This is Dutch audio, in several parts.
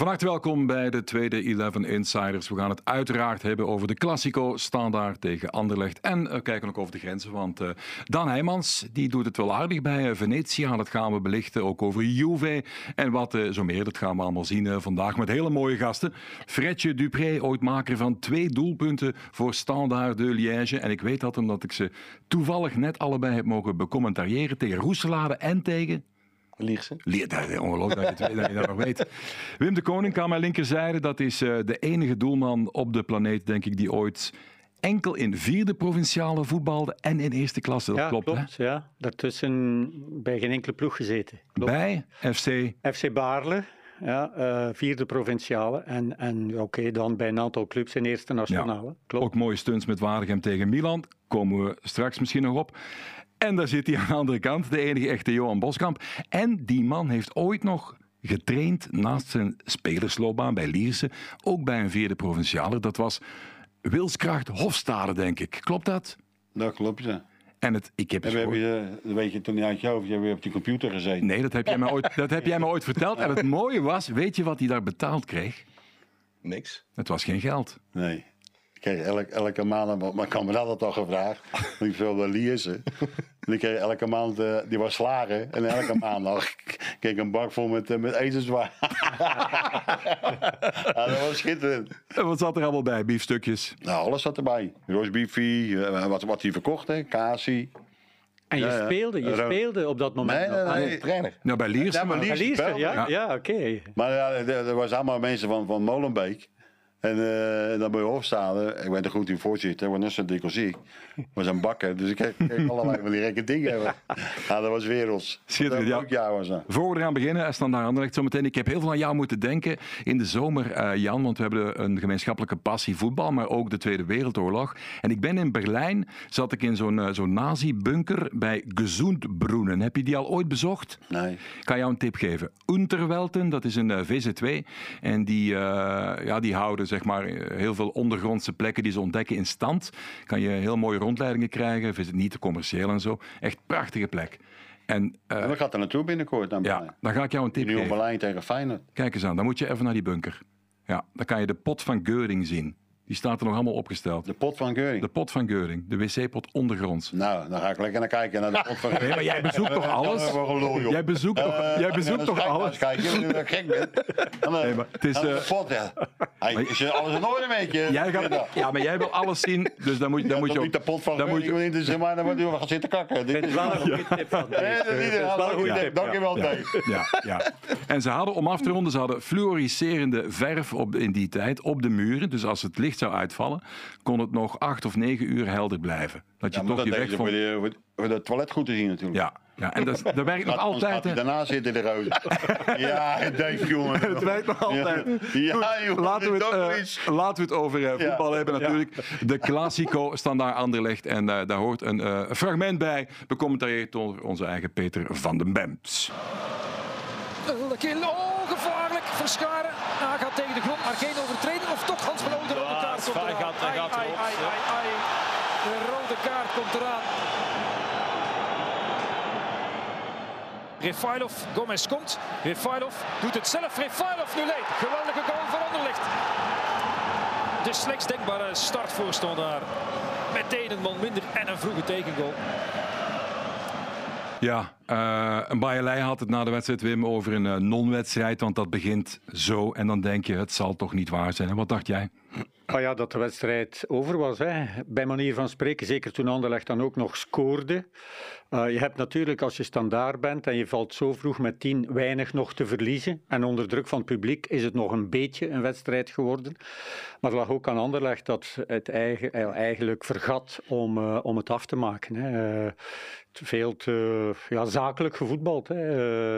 Van harte welkom bij de tweede 11 Insiders. We gaan het uiteraard hebben over de Classico standaard tegen Anderlecht. En uh, kijken ook over de grenzen, want uh, Dan Heijmans die doet het wel aardig bij uh, Venetia. Dat gaan we belichten, ook over Juve en wat zo meer. Dat gaan we allemaal zien vandaag met hele mooie gasten. Fredje Dupré, ooit maker van twee doelpunten voor Standaard de Liège. En ik weet dat omdat ik ze toevallig net allebei heb mogen becommentariëren tegen Roeselare en tegen... Lierse. Ongelooflijk dat je, dat je dat nog weet. Wim de Koning aan mijn linkerzijde. Dat is uh, de enige doelman op de planeet, denk ik, die ooit enkel in vierde provinciale voetbalde en in eerste klasse. Dat ja, klopt, klopt hè? Ja, daartussen bij geen enkele ploeg gezeten. Klopt. Bij FC? FC Baarle. Ja, uh, vierde provinciale. En, en oké, okay, dan bij een aantal clubs in eerste nationale. Ja, Klopt. Ook mooie stunts met Waregem tegen Milan. Komen we straks misschien nog op. En daar zit hij aan de andere kant, de enige echte Johan Boskamp. En die man heeft ooit nog getraind naast zijn spelersloopbaan bij Lierse, ook bij een vierde provinciale. Dat was Wilskracht Hofstade, denk ik. Klopt dat? Dat klopt, ja. En het, ik heb en we hebben je, dat weet je toen niet uit je hoofd, je hebt weer op die computer gezeten. Nee, dat heb jij me ooit, dat heb jij me ooit verteld. En het mooie was, weet je wat hij daar betaald kreeg? Niks. Het was geen geld. Nee. Ik kreeg elke, elke maand, maar ik had me dat al gevraagd. Ik wilde Lierse. En ik kreeg elke maand, uh, die was slagen. En elke maandag kreeg ik een bak vol met, uh, met etenswaar. ja, dat was schitterend. En wat zat er allemaal bij? Biefstukjes? Nou, alles zat erbij. Roosbeefie, uh, wat, wat hij verkocht, hè. Kasi. En je Ja, speelde, je speelde op dat moment Nee, nee, nog. nee. trainer. Nou, bij Lierse. Ja, maar maar- Lierse- Lierse, speelde. ja, Ja. ja. oké. Maar ja, er, er was allemaal mensen van, van Molenbeek. En eh, dan bij Hofstade, ik ben er goed in voorzitter, ik was net zo dik als ik. was een bakker, dus ik kreeg, allerlei van die gekke dingen. Ja, dat was werelds. Schitterend, ja. een jaar was dat. Voor we eraan beginnen, Standaard Anderlecht zometeen. Ik heb heel veel aan jou moeten denken in de zomer, eh, Jan, want we hebben een gemeenschappelijke passie voetbal, maar ook de Tweede Wereldoorlog. En ik ben in Berlijn, zat ik in zo'n eh, zo'n nazi-bunker bij Gesundbrunnen. Heb je die al ooit bezocht? Nee. Ik kan jou een tip geven. Unterwelten, dat is een eh, VZ2. En die, ja, die houden zeg maar, eh, heel veel ondergrondse plekken die ze ontdekken in stand. Kan je heel mooie rondleidingen krijgen. Is het niet te commercieel en zo. Echt prachtige plek. En eh, En gaat er naartoe binnenkort. Dan ja, dan ga ik jou een tip Nieuw geven. Berlijn tegen Feyenoord. Kijk eens aan, dan moet je even naar die bunker. Ja, dan kan je de pot van Geuring zien. Die staat er nog allemaal opgesteld. De pot van Geuring. De pot van Geuring, de wc-pot ondergronds. Nou, dan ga ik lekker naar kijken. Naar de pot van Nee, maar jij bezoekt toch alles? Lul, joh. Jij bezoekt toch, Eh, jij bezoekt toch schijnt maar alles? eens Kijken, nu ik gek ben. Dan, eh, Nee, maar het is, eh, de pot, ja. Hey, is je alles in orde met je? Jij gaat, ja, maar jij wil alles zien, dus dan moet, dan moet je niet ook... de pot van dan moet Geuring, je- niet, dus, maar dan moet je wel gaan zitten kakken. Dit is wel een goede tip van Nee, wel een goede Ja. tip. Dankjewel, Ja. Dave. Ja, ja. En ze hadden, om af te ronden, ze hadden fluoriserende verf op, in die tijd op de muren. Dus als het licht zou uitvallen, kon het nog acht of negen uur helder blijven. Dat je Ja, toch dat je weg voor, voor de toilet goed te zien natuurlijk. Ja, ja, en dat, dat werkt nog altijd. hè. daarna zitten de roos. ja, Dave, jongen. Het werkt nog altijd. Ja, Goed, jongen, laten, we het, eh, laten we het over eh, voetbal Ja. hebben natuurlijk. De Classico standaard Anderlecht. En eh, daar hoort een eh, fragment bij. Becommentarieerd door onze eigen Peter van den Bemt. Kill, oh, gevaarlijk. Verscharen. Hij gaat tegen de grond, maar geen overtreding. Of toch Hans Verloon, de rode Ja, kaart komt eraan. gaat- hij Ai, gaat ai, erop, ai, ja. ai, ai. De rode kaart komt eraan. Refailov, Gomez komt. Refailov doet het zelf. Refailov nu leidt. Geweldige goal voor Anderlecht. De slechtst denkbare start voor Standaard. Meteen een man minder en een vroege tegengoal. Ja, eh een Bajelij had het na de wedstrijd, Wim, over een eh, non-wedstrijd. Want dat begint zo. En dan denk je, het zal toch niet waar zijn. En wat dacht jij? Ah ja, dat de wedstrijd over was, hè. bij manier van spreken. Zeker toen Anderlecht dan ook nog scoorde. Eh, je hebt natuurlijk, als je standaard bent en je valt zo vroeg met tien, weinig nog te verliezen. En onder druk van het publiek is het nog een beetje een wedstrijd geworden. Maar het lag ook aan Anderlecht dat het eigen, eh, eigenlijk vergat om, eh, om het af te maken. Hè. Te veel te ja, zakelijk gevoetbald. Hè.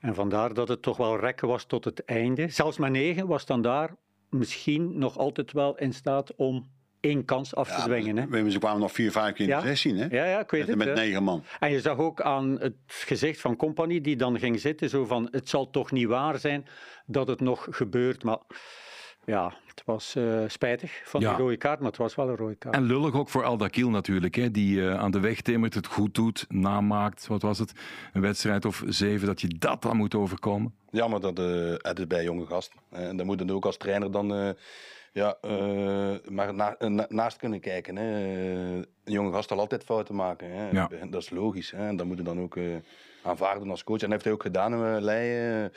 En vandaar dat het toch wel rekken was tot het einde. Zelfs met negen was dan daar misschien nog altijd wel in staat om één kans af te dwingen. Hè? We, ze kwamen nog vier, vijf keer in Ja. de 16, hè? Ja, ja, ik weet Met, het. met hè. negen man. En je zag ook aan het gezicht van Company die dan ging zitten, zo van, het zal toch niet waar zijn dat het nog gebeurt, maar ja, het was eh, spijtig van Ja. die rode kaart, maar het was wel een rode kaart. En lullig ook voor Aldakil natuurlijk, hè, die eh, aan de weg timmert, het goed doet, namaakt. Wat was het? Een wedstrijd of zeven, dat je dat dan moet overkomen. Jammer dat eh, het is bij jonge gasten. En daar moet je ook als trainer dan eh, ja, eh, maar na- na- naast kunnen kijken. Hè. Een jonge gast zal altijd fouten maken. Hè. Ja. Dat is logisch. Hè. En dat moet je dan ook eh, aanvaarden als coach. En dat heeft hij ook gedaan in uh, Leiden.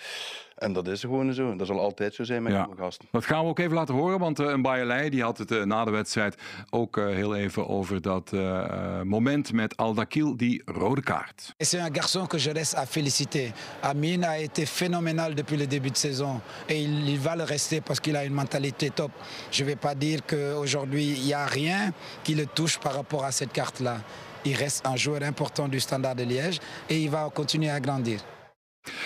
En dat is gewoon zo. Dat zal altijd zo zijn met Ja. gasten. Dat gaan we ook even laten horen, want eh, een Bayerlei die had het eh, na de wedstrijd ook eh, heel even over dat eh, eh, moment met Aldakil, die rode kaart. C'est un garçon que je reste à féliciter. Amine a été phénoménal depuis le début de saison et il, il va le rester parce qu'il a une mentalité top. Je ne vais pas dire qu'aujourd'hui il n'y a rien qui le touche par rapport à cette carte-là. Il reste un joueur important du Standard de Liège et il va continuer à grandir.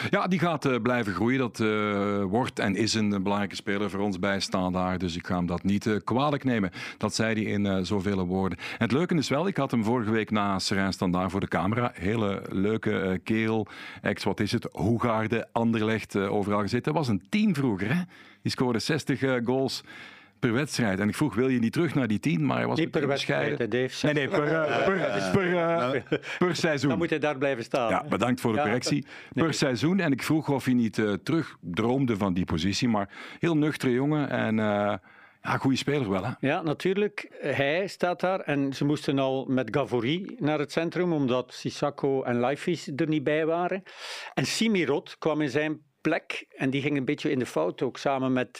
Ja, die gaat eh, blijven groeien. Dat eh, wordt en is een belangrijke speler voor ons bij Standaard. Dus ik ga hem dat niet eh, kwalijk nemen. Dat zei hij in zoveel woorden. En het leuke is wel, ik had hem vorige week na Serijn Standaard voor de camera. Hele leuke kerel. Ex, wat is het? Hoegaarde, Anderlecht, overal gezeten. Dat was een tien vroeger, hè? Die scoorde 60 eh, goals per wedstrijd. En ik vroeg, wil je niet terug naar die tien? Maar hij was Niet per wedstrijd, hè, Dave. Nee, nee, per, eh, per, per, eh, per seizoen. Dan moet hij daar blijven staan. Ja, bedankt voor de correctie. Per seizoen. En ik vroeg of hij niet eh, terug droomde van die positie. Maar heel nuchtere jongen en ja, goede speler wel. Hè? Ja, natuurlijk. Hij staat daar en ze moesten al met Gavori naar het centrum, omdat Sissako en Laifis er niet bij waren. En Simirot kwam in zijn plek en die ging een beetje in de fout, ook samen met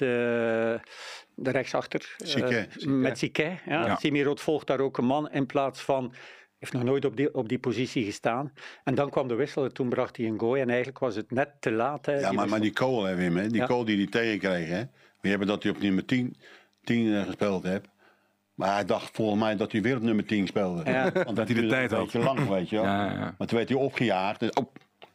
de rechtsachter. eh, Sique, Sique. Met Sique. Ja. Ja. Simirot volgt daar ook een man in plaats van... heeft nog nooit op die, op die positie gestaan. En dan kwam de wissel en toen bracht hij een gooi. En eigenlijk was het net te laat. Hè, Ja, die maar, die Kool, hè, Wim, hè? die Ja. Kool die hij tegenkreeg. Hè? We hebben dat hij op nummer 10, 10 eh, gespeeld heeft. Maar hij dacht volgens mij dat hij weer op nummer 10 speelde. Ja. Want dat hij de tijd een had. beetje lang, weet je wel. Ja. Maar toen werd hij opgejaagd. Dus, oh,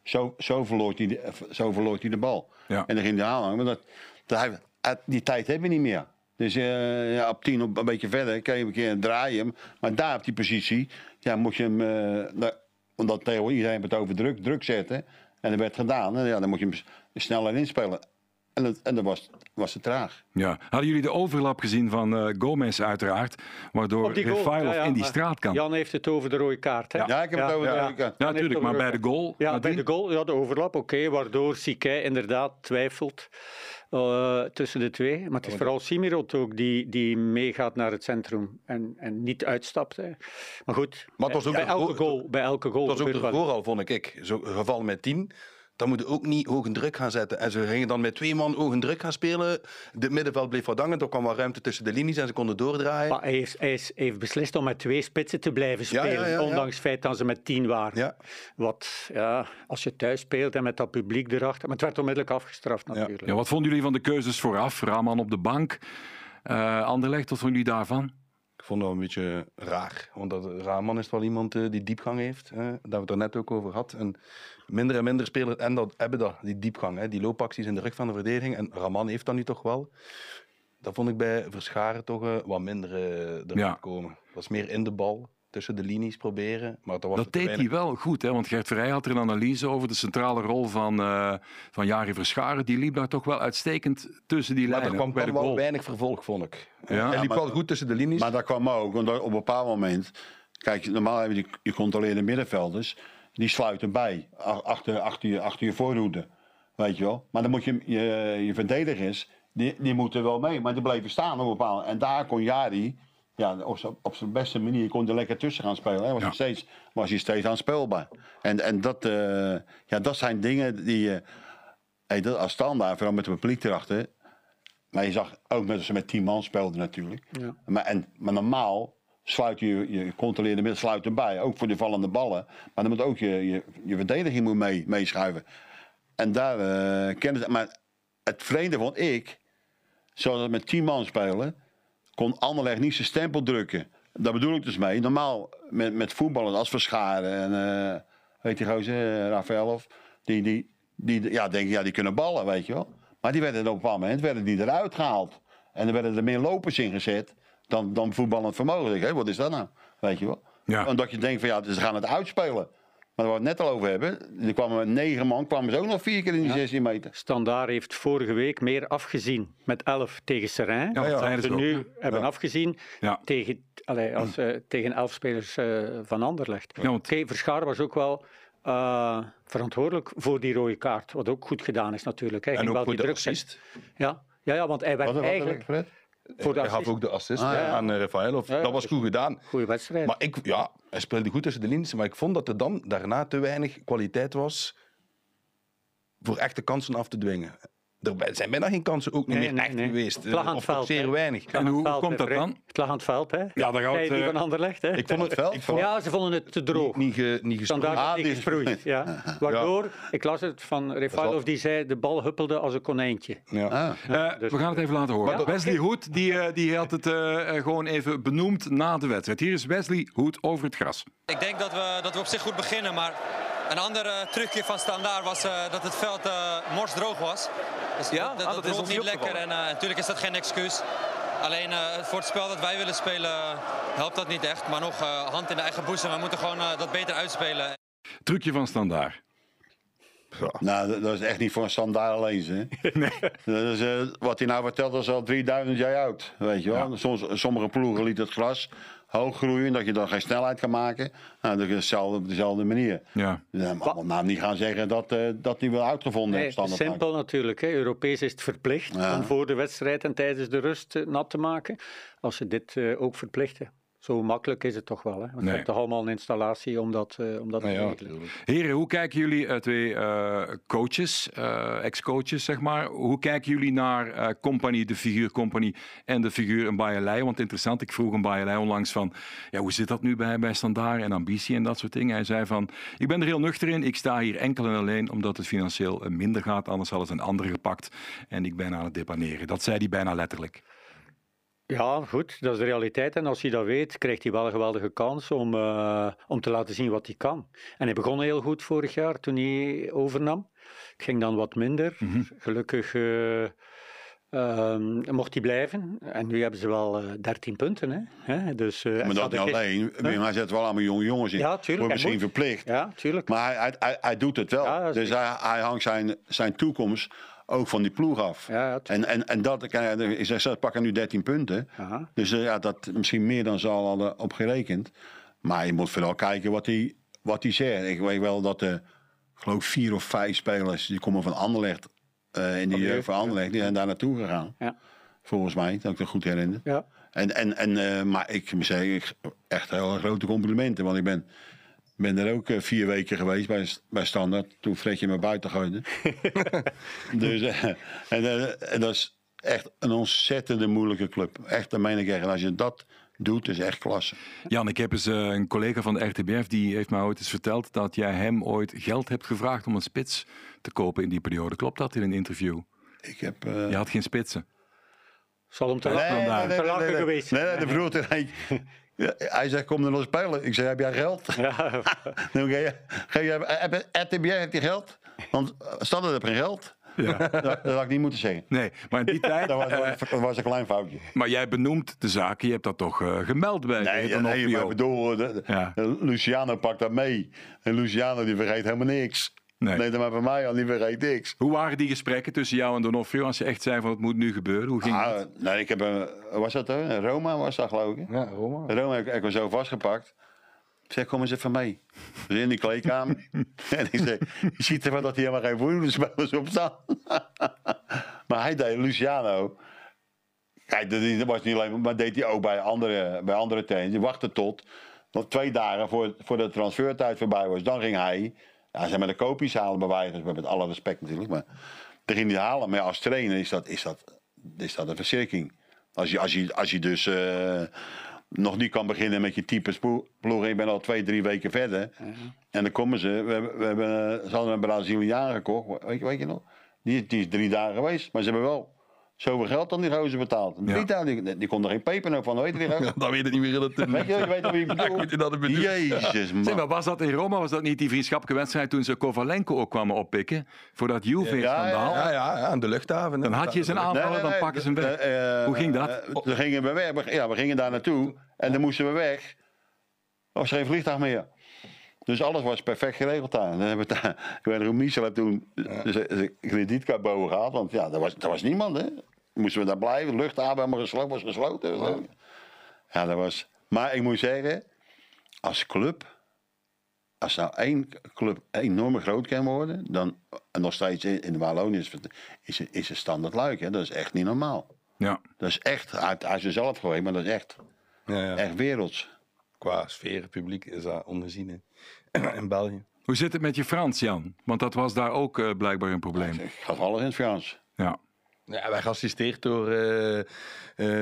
zo, zo, verloor hij de, zo verloor hij de bal. Ja. En dan ging hij aanhangen. Maar dat, dat hij- die tijd hebben we niet meer. Dus eh, ja, op 10 op, een beetje verder kan je een keer draaien. Maar daar op die positie ja, moet je hem... eh, daar- omdat tegenwoordig iedereen het over druk, druk zetten. En dat werd gedaan. En ja, dan moet je hem sneller inspelen. En dat, en dat was, was te traag. Ja. Hadden jullie de overlap gezien van eh, Gomez uiteraard? Waardoor Refailov ja, ja, in die straat kan. Jan heeft het over de rode kaart. Hè? Ja, ik heb het over de rode kaart. Ja, natuurlijk. het Maar bij de goal... Ja, bij de goal, ja, de overlap, oké, waardoor Sique inderdaad twijfelt eh, tussen de twee. Maar het is vooral Simirot ook die, die meegaat naar het centrum en, en niet uitstapt. Hè. Maar goed, Maar het was ook bij, de elke goal, bij elke goal Dat was ook gebeurt wel- ervoor al, vond ik. Zo'n geval met 10. Dan moet je ook niet hoge druk gaan zetten. En ze gingen dan met twee man hoge druk gaan spelen. Het middenveld bleef wat hangen. Er kwam wat ruimte tussen de linies en ze konden doordraaien. Maar hij is- hij heeft beslist om met twee spitsen te blijven Ja, ja, spelen, ja, ja. ondanks het feit dat ze met tien waren. Ja. Wat, ja, als je thuis speelt en met dat publiek erachter... Maar het werd onmiddellijk afgestraft natuurlijk. Ja, wat vonden jullie van de keuzes vooraf? Raman op de bank. eh Anderlecht, wat vonden jullie daarvan? Ik vond dat een beetje raar. Want dat, Rahman is wel iemand eh, die diepgang heeft. Hè, dat we het er net ook over hadden. En minder en minder spelers en dat, hebben dat, die diepgang. Hè, die loopacties in de rug van de verdediging. En Rahman heeft dat nu toch wel. Dat vond ik bij Verscharen toch eh, wat minder erin Ja. komen. Dat is meer in de bal, tussen de linies proberen. Maar dat was Dat er deed hij wel goed, hè? want Gert Verheij had er een analyse over de centrale rol van, eh van Jari Verscharen. Die liep daar toch wel uitstekend tussen die Maar er lijnen, kwam ook bij de wel weinig vervolg, vond ik. Ja. Hij liep maar- wel goed tussen de linies. Maar dat kwam ook, want op een bepaald moment... Kijk, normaal hebben die gecontroleerde middenvelders... die sluiten bij, achter, achter, je, achter je voorhoede. Weet je wel? Maar dan moet je, je, je verdedigers... Die, die moeten wel mee, maar die bleven staan op een bepaald En daar kon Jari... Ja, op zijn- op zijn beste manier kon hij lekker tussen gaan spelen. Hè. Was, Ja. hij steeds, was hij steeds aanspeelbaar. En, en dat, eh, ja, dat zijn dingen die je... Hey, dat als standaard, vooral met de publiek erachter... Maar je zag ook met, ze met tien man speelden natuurlijk. Ja. Maar, en, maar normaal sluit je je controleerde middel sluit erbij. Ook voor de vallende ballen. Maar dan moet ook je, je, je verdediging moet mee, meeschuiven. En daar eh kennen ze. Maar het vreemde vond ik. Zoals we met tien man spelen. Kon Anderlecht niet zijn stempel drukken. Daar bedoel ik dus mee. Normaal met, met voetballen als Verscharen en eh weet je gozer, eh, Rafaelov. Die, die, die, ja, denk ja, die kunnen ballen, weet je wel. Maar die werden op een bepaald moment werden die eruit gehaald. En er werden er meer lopers in gezet dan, dan voetballend vermogen. Ik, hé, wat is dat nou? Weet je wel? Ja. Omdat je denkt van ja, ze gaan het uitspelen. Maar waar we het net al over hebben, die kwamen met negen man, kwamen ze ook nog vier keer in die 16 meter. Standaard heeft vorige week meer afgezien met 11 tegen Serrain. Ja, dat ze ook, nu hebben afgezien Ja. tegen, allee, als, eh, tegen 11 spelers eh, van Anderlecht. Ja, want- Oké, Verschaar was ook wel eh, verantwoordelijk voor die rode kaart. Wat ook goed gedaan is natuurlijk. Hij En ook wel voor die de druk assist. Ja. Ja, ja, want hij werd Wat, wat, eigenlijk? Voor de Hij gaf ook de assist Ah, ja. aan Rafaelov. Ja, ja, dat was dus- goed gedaan. goede wedstrijd. Maar ik, ja, hij speelde goed tussen de linies, maar ik vond dat er dan daarna te weinig kwaliteit was voor echte kansen af te dwingen. Er zijn bijna geen kansen ook niet Nee, meer nee, echt nee. geweest. Het lag aan het veld, zeer weinig. En hoe veld, komt dat dan? Het lag aan het veld, hè? Ja, daar gaat die eh, van Anderlecht, hè? Ik vond het veld vond- Ja, ze vonden het te droog. niet, niet Ah, niet die- gesproeid. Ja. Waardoor, ik las het van Refailov, die zei de bal huppelde als een konijntje. Ja. Ah. Eh, dus- we gaan het even laten horen. Ja. Wesley Hoed die, eh, die had het gewoon even benoemd na de wedstrijd. Hier is Wesley Hoed over het gras. Ik denk dat we, dat we op zich goed beginnen, maar een andere trucje van Standaard was eh, dat het veld eh morsdroog was. Dus Ja? dat, dat, Ah, dat is rolt ons niet lekker en eh, natuurlijk is dat geen excuus. Alleen eh, voor het spel dat wij willen spelen eh, helpt dat niet echt. Maar nog eh, hand in de eigen boezem, we moeten gewoon eh, dat beter uitspelen. Trucje van Standaard. Nou, dat, dat is echt niet voor een standaard alleen. Hè? Dat is, eh, wat hij nou vertelt, dat is al 3000 jaar oud. Weet je wel? Soms, sommige ploegen lieten het gras hoog groeien, dat je dan geen snelheid kan maken. Nou, dat is hetzelfde, op dezelfde manier. Ja. Maar, maar niet gaan zeggen dat, eh dat hij wel uitgevonden Nee, heeft. standaard simpel natuurlijk. Hè. Europees is het verplicht Ja. om voor de wedstrijd en tijdens de rust eh, nat te maken. Als ze dit eh, ook verplichten. Zo makkelijk is het toch wel. Hè? Want Nee. je hebt toch allemaal een installatie om dat, eh, om dat Nou te ja, regelen. Heren, hoe kijken jullie, eh, twee eh, coaches, ex-coaches zeg maar, hoe kijken jullie naar Company, de figuur Company en de figuur een Bayerlei? Want interessant, ik vroeg een Bayerlei onlangs van, ja, hoe zit dat nu bij, bij Standaard en ambitie en dat soort dingen? Hij zei van, ik ben er heel nuchter in, ik sta hier enkel en alleen omdat het financieel minder gaat, anders hadden ze een andere gepakt en ik ben aan het depaneren. Dat zei hij bijna letterlijk. Ja, goed, dat is de realiteit. En als hij dat weet, krijgt hij wel een geweldige kans om, eh, om te laten zien wat hij kan. En hij begon heel goed vorig jaar toen hij overnam. Het ging dan wat minder. Mhm. Gelukkig eh, ehm, mocht hij blijven. En nu hebben ze wel eh 13 punten. Hè? Hè? Dus, eh, Maar dat niet alleen. Maar hij zet wel allemaal jonge jongens in. Ja, tuurlijk, Wordt misschien moet. verplicht. Ja, tuurlijk. Maar hij, hij, hij, hij doet het wel. Ja, dus hij, hij hangt zijn, zijn toekomst ook van die ploeg af. Ja, en, en, en dat, ik zeg, ze pakken nu 13 punten. Aha. Dus eh, ja, dat misschien meer dan ze al hadden opgerekend. Maar je moet vooral kijken wat hij, wat hij zegt. Ik weet wel dat er, ik geloof vier of vijf spelers, die komen van Anderlecht, eh in die Van jeugd van Anderlecht, die zijn daar naartoe gegaan. Ja. Volgens mij, dat ik het goed herinner. Ja. En, en, en, eh, maar ik moet zeggen, ik- echt heel grote complimenten. Want ik ben, ben er ook eh, vier weken geweest bij, bij Standard. Toen Fredje me buiten gooide. dus, eh, en, eh, en dat is echt een ontzettende moeilijke club. Echt, dat meen ik echt. En als je dat doet, is echt klasse. Jan, ik heb eens een collega van de RTBF, die heeft mij ooit eens verteld dat jij hem ooit geld hebt gevraagd om een spits te kopen in die periode. Klopt dat in een interview? Ik heb... eh, Je had geen spitsen. Zal hem te Nee, nee, nee, te nee, lachen nee, nee. geweest Nee, nee, de vroeg. Ja, Hij zegt, kom er nog spelen. Ik zei, heb jij geld? Ja, Dan ga je, heb, heeft die geld? Want eh, Standard heeft geen geld. Ja. Dat, dat had ik niet moeten zeggen. Nee, maar in die tijd. Dat was, eh, dat was- een klein foutje. maar jij benoemt de zaken, je hebt dat toch eh, gemeld bij Nee, de ja, nee maar ik bedoel, de- de- Ja. Luciano pakt dat mee. En Luciano die vergeet helemaal niks. Nee. Nee, maar bij mij al, die vergeet niks. Hoe waren die gesprekken tussen jou en Donofrio als je echt zei van het moet nu gebeuren? Hoe ging Ah, dat? nee, ik heb een, was dat hè? Roma was dat geloof ik. Ja, Roma. Roma heb ik, ik zo vastgepakt. Ik zeg, kom eens even mee. Dus in die kleedkamer. en ik zeg, je ziet ervan dat hij helemaal geen voedingsspelers op staan. maar hij deed Luciano. Kijk, dat dat was niet alleen, maar deed hij ook bij andere, bij andere trainers. Die wachtte tot nog twee dagen voor, voor de transfertijd voorbij was. Dan ging hij, ja, zeg maar de kopies halen bij wijze van- met alle respect natuurlijk. Maar ging hij halen. Maar als trainer is dat, is dat, is dat een verzekering. Als je, als je, als je dus eh, nog niet kan beginnen met je type ploeg. en Je bent al twee, drie weken verder. En dan komen ze. We hebben, we hebben, ze hadden een Braziliaan gekocht. Weet je, weet je nog? Die, die is drie dagen geweest. Maar ze hebben wel zoveel geld aan die gozer betaald. Ja. Die, die kon er geen peper nog van. Weet je gozer? Dan weet ik niet meer hoe dat Weet je, je weet wie ik bedoel? dat. Jezus, man. Zeg, maar was dat in Roma, was dat niet die vriendschappelijke wedstrijd toen ze Kovalenko ook kwamen oppikken voor dat Juve-schandaal? Ja, Ja, ja, ja, aan de luchthaven. Dan had je zijn aanvallen, dan pakken ze hem weg. eh, Hoe ging dat? eh, dan gingen we weg. We- Ja, we gingen daar naartoe. En dan moesten we weg. Er was geen vliegtuig meer. Dus alles was perfect geregeld daar. En dan hebben we daar ik weet nog, Michel heeft toen zijn kredietkaart boven gehad. Want ja, er was, er was niemand, hè. Moesten we daar blijven. De luchthaven helemaal gesloten, was gesloten. Ja, dat was... Maar ik moet zeggen, als club... Als nou één club enorm groot kan worden... Dan, en nog steeds in, in de Wallonië is, is, het standaard luik, hè. Dat is echt niet normaal. Ja. Dat is echt, uit, uit zichzelf geweest, maar dat is echt, Ja, ja. echt werelds. Qua sfeer, publiek is dat ongezien hè. in België. Hoe zit het met je Frans, Jan? Want dat was daar ook eh, blijkbaar een probleem. Ik gaf alles in het Frans. Ja. Ja, wij geassisteerd door eh, eh,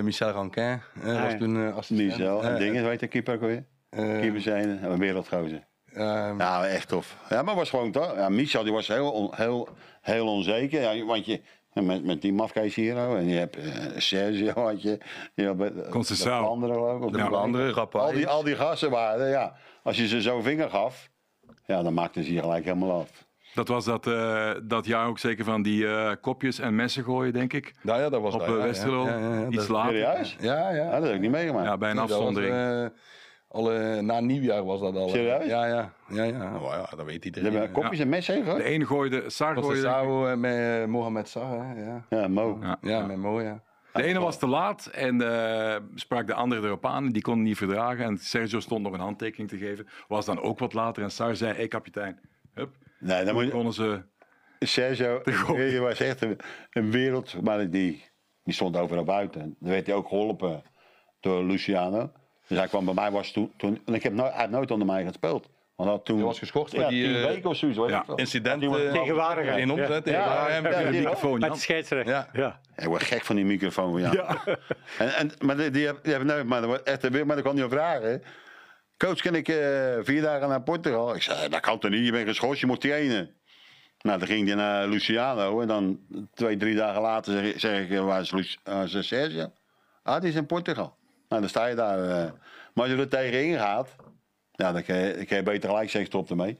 Michel Ranquin. eh, was toen eh, assistent. Michel en dingen, weet je, keeper ook weer. Keeper zijn, een wereldgozer. eh, Ja, echt tof. Ja, maar was gewoon toch. Ja, Michel die was heel, on- heel, heel onzeker. Ja, want je, met, met die mafkees hier ook, en je hebt eh, Sergio, had je. je hebt, eh, de Vlaanderen geloof ik, of de Rappai. Al die, al die gasten waren, ja. Als je ze zo'n vinger gaf, ja, dan maakten ze je gelijk helemaal af. Dat was dat, eh, dat jaar ook zeker van die eh, kopjes en messen gooien, denk ik. Ja, ja, dat was Op dat, ja, Westerlo. Ja, ja, ja, Iets dat- later. Serieus? Ja, ja. Ja, dat heb ik niet meegemaakt. Ja, bij een Nee, dat was, afzondering. Al, na nieuwjaar was dat al. Serieus? Ja, ja. Ja, ja. Ja, dat weet Ze iedereen. hebben hè. kopjes en messen heen De ene gooide, Sar Dat was gooide. Sao eh, met eh, Mohamed hè, ja. Ja, Mo. Ja. Ja, met Mo, ja. De ene was te laat en eh, sprak de andere erop aan. en Die kon het niet verdragen. En Sergio stond nog een handtekening te geven. Was dan ook wat later. En Sar zei, hé kapitein. Hup. Nee, dan moet je... konden ze... Sergio, die was echt een, een wereld, maar die, die stond overal buiten. Dan werd hij ook geholpen door Luciano. Dus hij kwam bij mij, was toen, toen en ik heb nooit, hij heeft nooit onder mij gespeeld. Want had toen, was geschorst voor ja, die, tien weken of zoiets. weet ja, ik. Incident. Tegenwaardigheid, In omzet, ja. Ja, Ja, ja, de die- microfoon, Met scheidsrechter. Ja. Ja. Ik word gek van die microfoon. Ja. En, en, maar die, die hebben maar dat echt een weer, maar dat kan niet op vragen. Coach, kan ik eh, vier dagen naar Portugal? Ik zei, dat kan toch niet, je bent geschorst, je moet trainen. Nou, dan ging hij naar Luciano en dan twee, drie dagen later zeg, zeg ik, waar is, is Sergio? Ah, die is in Portugal. Nou, dan sta je daar. eh. Maar als je er tegenin gaat, ja, dan kan je, dan kan je beter gelijk zeggen, stop ermee.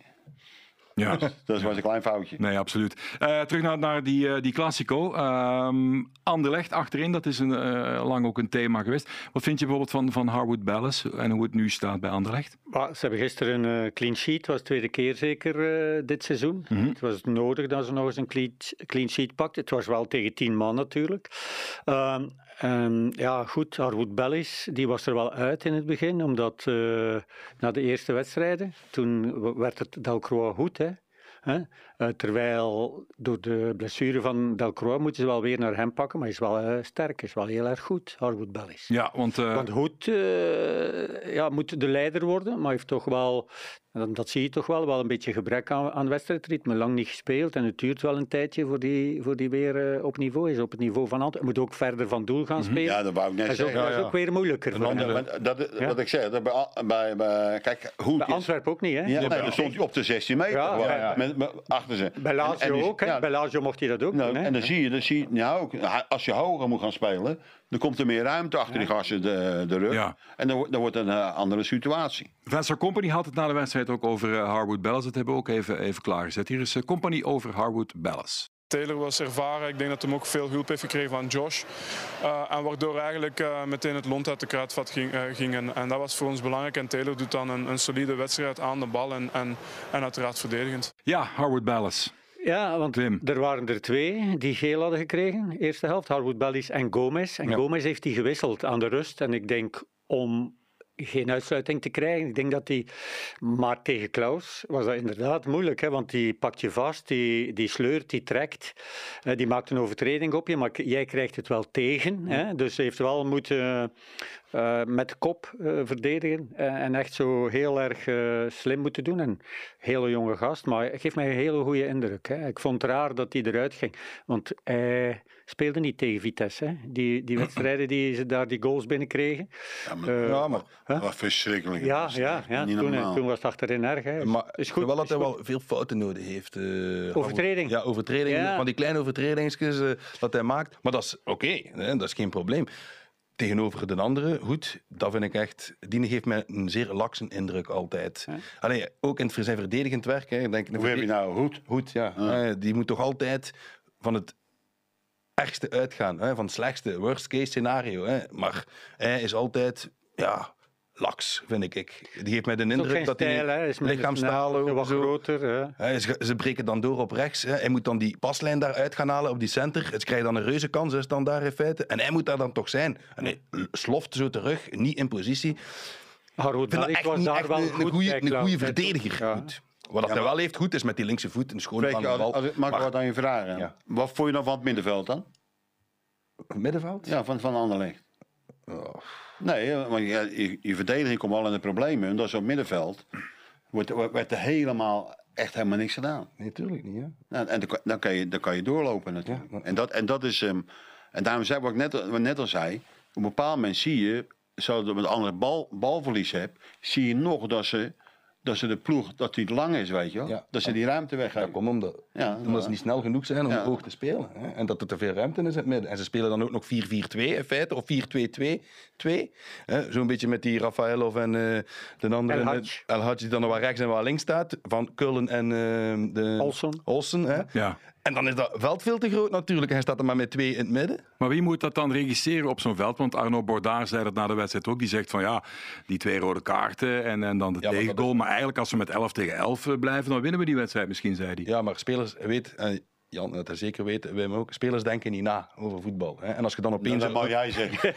Ja. Dat was een klein foutje. Nee, absoluut. Eh, terug naar, naar die, eh, die Classico. Ehm Anderlecht achterin, dat is een, eh, lang ook een thema geweest. Wat vind je bijvoorbeeld van, van Harwood Bellis en hoe het nu staat bij Anderlecht? Ze hebben gisteren een clean sheet, was de tweede keer zeker eh, dit seizoen. Het was nodig dat ze nog eens een clean, clean sheet pakten. Het was wel tegen tien man natuurlijk. Ehm, en ja, goed, Harwood Bellis, die was er wel uit in het begin, omdat eh, na de eerste wedstrijden, toen werd het Delcroix goed, hè. Hè? Eh, terwijl door de blessure van Delcroix moeten ze wel weer naar hem pakken, maar hij is wel eh, sterk, is wel heel erg goed, Harwood Bellis. Ja, want, eh, Want Hoed eh, ja, moet de leider worden, maar heeft toch wel, dat zie je toch wel, wel een beetje gebrek aan, aan wedstrijdritme. Lang niet gespeeld en het duurt wel een tijdje voor die, voor die weer op niveau is. Op het niveau van Antwerpen. Moet ook verder van doel gaan spelen. Ja, dat wou ik net dat is ook, zeggen. dat is ook weer moeilijker. voor hem. Dat, Ja. Wat ik zeg, dat bij, bij, bij, kijk, hoe Bij Antwerpen ook niet, hè? Ja, nee, dan stond hij op de 16 meter. Ja, ja, ja. Met, met- achter ze. Bij Lazio en ook, hè? ja, Bij Lazio mocht hij dat ook nou, doen, hè? en dan zie je, dan zie je ja, ook, als je hoger moet gaan spelen, dan komt er meer ruimte achter die gasten de, de rug. Ja. En dan, wordt- dan wordt het een eh, andere situatie. Vincent Company had het na de wedstrijd ook over eh, Harwood Bellis. Dat hebben we ook even, even klaargezet. Hier is eh, Company over Harwood Bellis. Taylor was ervaren. Ik denk dat hij ook veel hulp heeft gekregen van Josh. Eh, en waardoor eigenlijk eh, meteen het lont uit de kruidvat ging. eh, ging. En, en dat was voor ons belangrijk. En Taylor doet dan een, een solide wedstrijd aan de bal en, en, en uiteraard verdedigend. Ja, Harwood Bellis. Ja, want Wim. er waren er twee die geel hadden gekregen. Eerste helft, Harwood Bellis en Gomez. En Ja. Gomez heeft die gewisseld aan de rust. En ik denk om geen uitsluiting te krijgen. Ik denk dat die... Maar tegen Klaus was dat inderdaad moeilijk, hè, want die pakt je vast, die, die sleurt, die trekt. Die maakt een overtreding op je, maar jij krijgt het wel tegen. Hè, dus heeft wel moeten eh, met kop eh, verdedigen eh, en echt zo heel erg eh, slim moeten doen. Een hele jonge gast, maar hij geeft mij een hele goede indruk. Hè. Ik vond het raar dat hij eruit ging, want hij speelde niet tegen Vitesse. Hè. Die, die wedstrijden die ze daar die goals binnenkregen. Ja, maar, Ja, maar, dat was verschrikkelijk. ja, ja, ja. niet Toen, normaal. toen was het achterin erg. Hè. maar is goed, wel dat hij wel veel fouten nodig heeft. eh, Overtreding. Ja, overtredingen. Ja. Van die kleine overtredingsjes dat hij maakt. Maar dat is oké, hè, dat is geen probleem. Tegenover de andere, goed, dat vind ik echt... Die geeft mij een zeer lakse indruk altijd. Allee, ook in het, zijn verdedigend werk. Hè, ik denk, Hoe heb je nou goed? Goed, ja. Eh, die moet toch altijd van het ergste uitgaan. Hè, van het slechtste, worst case scenario. Hè. Maar hij is altijd ja, laks, vind ik. Die geeft mij de indruk dat hij stijl, ook wat zo- groter. Hè. Ze, ze breken dan door op rechts. Hè. Hij moet dan die paslijn daaruit gaan halen op die center. Ze krijgen dan een reuze kans, is dan daar in feite. En hij moet daar dan toch zijn. En hij sloft zo terug, niet in positie. Harold Ik was niet daar echt wel een, goed een goede, een goede verdediger. Ja. Goed. Wat dat hij wel heeft goed is met die linkse voet, een schone lange als, bal. als, mag ik Maar- wat aan je vragen? Ja. Wat vond je dan van het middenveld dan? Middenveld? Ja, van, van Anderlecht. Nee, eh, want je, je, je verdediging komt al in de problemen. En dat is op het middenveld. Wordt, werd er helemaal, echt helemaal niks gedaan. Nee, natuurlijk niet. Hè. Nou, en dan, kan- dan, kan je, dan kan je doorlopen natuurlijk. Ja. En, dat, en dat is... ehm, en daarom zei wat ik net, wat ik net al zei. Op een bepaald moment zie je... Zoals je met andere bal, balverlies hebt... Zie je nog dat ze, dat ze de ploeg... Dat die lang is, weet je wel. Ja. Dat ze die ruimte Dat weggeven. komt omdat, Ja, omdat ze ja. niet snel genoeg zijn om Ja. hoog te spelen. Hè. En dat er te veel ruimte is in het midden. En ze spelen dan ook nog 4-4-2 in feite, of 4-2-2-2. hè. Zo'n beetje met die Rafaelov en eh, de andere... El Hadj. El Hadj die dan nog waar rechts en waar links staat. Van Kullen en eh, de... Olsen. Olsen, hè. Ja. En dan is dat veld veel te groot natuurlijk. Hij staat er maar met twee in het midden. Maar wie moet dat dan registreren op zo'n veld? Want Arno Bordaar zei dat na de wedstrijd ook. Die zegt van ja, die twee rode kaarten en, en dan de Ja, maar tegengoal. Maar eigenlijk als we met 11 tegen 11 blijven, dan winnen we die wedstrijd misschien, zei hij. Ja, maar spelers, weet, en Jan dat er zeker weet, Wim ook, spelers denken niet na over voetbal. Hè. En als je dan opeens... Dat mag jij zeggen.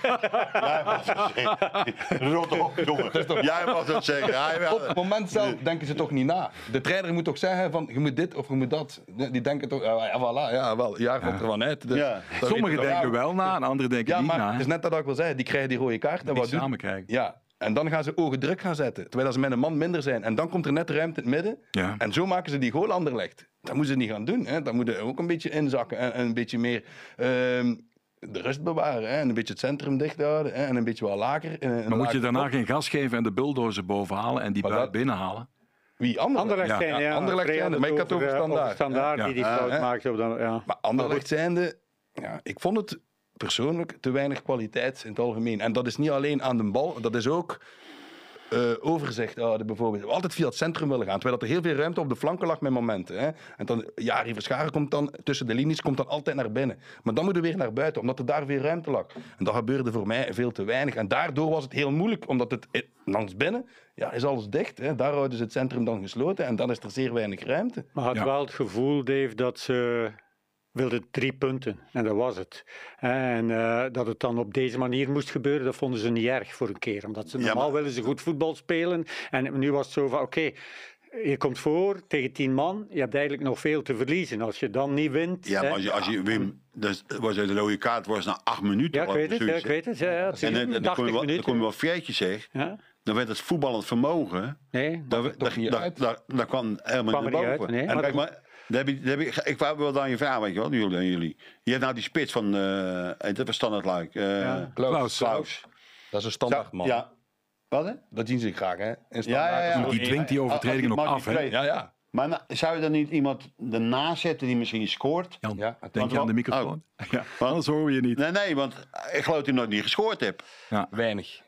jij mag dat zeggen. Rot op, jongen. Jij mag dat zeggen. Hij wel. Op het moment zelf denken ze toch niet na. De trainer moet toch zeggen van je moet dit of je moet dat. Die denken toch, ja, ja voilà, ja wel, jaar komt er van uit. Dus Ja. weten Sommigen denken wel. na en anderen denken Ja, niet maar na. het is net dat ik wil zeggen, die krijgen die rode kaart. En Die wat doen- samen krijgen. Ja, en dan gaan ze ogen druk gaan zetten. Terwijl ze met een man minder zijn. En dan komt er net ruimte in het midden. Ja. En zo maken ze die goal anderlegd. Dat moeten ze niet gaan doen. Hè. Dan moeten ze ook een beetje inzakken. En, en een beetje meer ehm, de rust bewaren. Hè. En een beetje het centrum dicht houden. Hè. En een beetje wat lager. eh, een Maar moet je daarna geen gas geven en de bulldozer bovenhalen en die Maar buit dat- binnenhalen? Wie? Anderlecht? Anderlecht Ja, zijn, ja. Anderlecht zijnde, maar ik had het over eh, Standaard. Standaard Ja. die die fout. Op dan, ja. Maar Anderlecht zijnde, ja, ik vond het persoonlijk te weinig kwaliteit in het algemeen. En dat is niet alleen aan de bal, dat is ook eh, overzicht houden bijvoorbeeld. Altijd via het centrum willen gaan, terwijl er heel veel ruimte op de flanken lag met momenten. Hè. En dan, Jari Verscharen komt dan tussen de linies, komt dan altijd naar binnen. Maar dan moeten we weer naar buiten, omdat er daar weer ruimte lag. En dat gebeurde voor mij veel te weinig. En daardoor was het heel moeilijk, omdat het eh, langs binnen, ja, is alles dicht. Hè. Daar houden ze het centrum dan gesloten en dan is er zeer weinig ruimte. Maar had Ja. wel het gevoel, Dave, dat ze wilden drie punten. En dat was het. En eh, dat het dan op deze manier moest gebeuren, dat vonden ze niet erg voor een keer. Omdat ze Ja, normaal maar- willen ze goed voetbal spelen. En nu was het zo van, oké, je komt voor tegen tien man. Je hebt eigenlijk nog veel te verliezen. Als je dan niet wint... Ja, maar als je, als je Wim, dus was de rode kaart was na acht minuten. Ja, ik weet het, ja, ik weet het. Ja, ja, En, dan- dan, kom 80 je wel, dan minuten. kom je wel feitje zeg. Ja? Dan werd het voetballend vermogen. Nee, toch daar, daar, daar kwam helemaal niet boven. uit, nee. En Maar heb je, daar heb je, ik wou wel aan je vraag, weet je wel, jullie, aan jullie. Je hebt nou die spits van, eh dat was standaard luik. eh Ja. Klaus. Klaus. Dat is een standaard man. Ja. Wat hè? Dat zien ze graag, hè? In Ja, ja, ja. Die dwingt die overtredingen die af. Hè? Ja, ja. Maar nou, zou je dan niet iemand ernaast zetten die misschien scoort? Jan, Ja, denk je aan de microfoon? Ja, anders horen we je niet. Nee, nee, want ik geloof dat hij nog niet gescoord heeft. Weinig.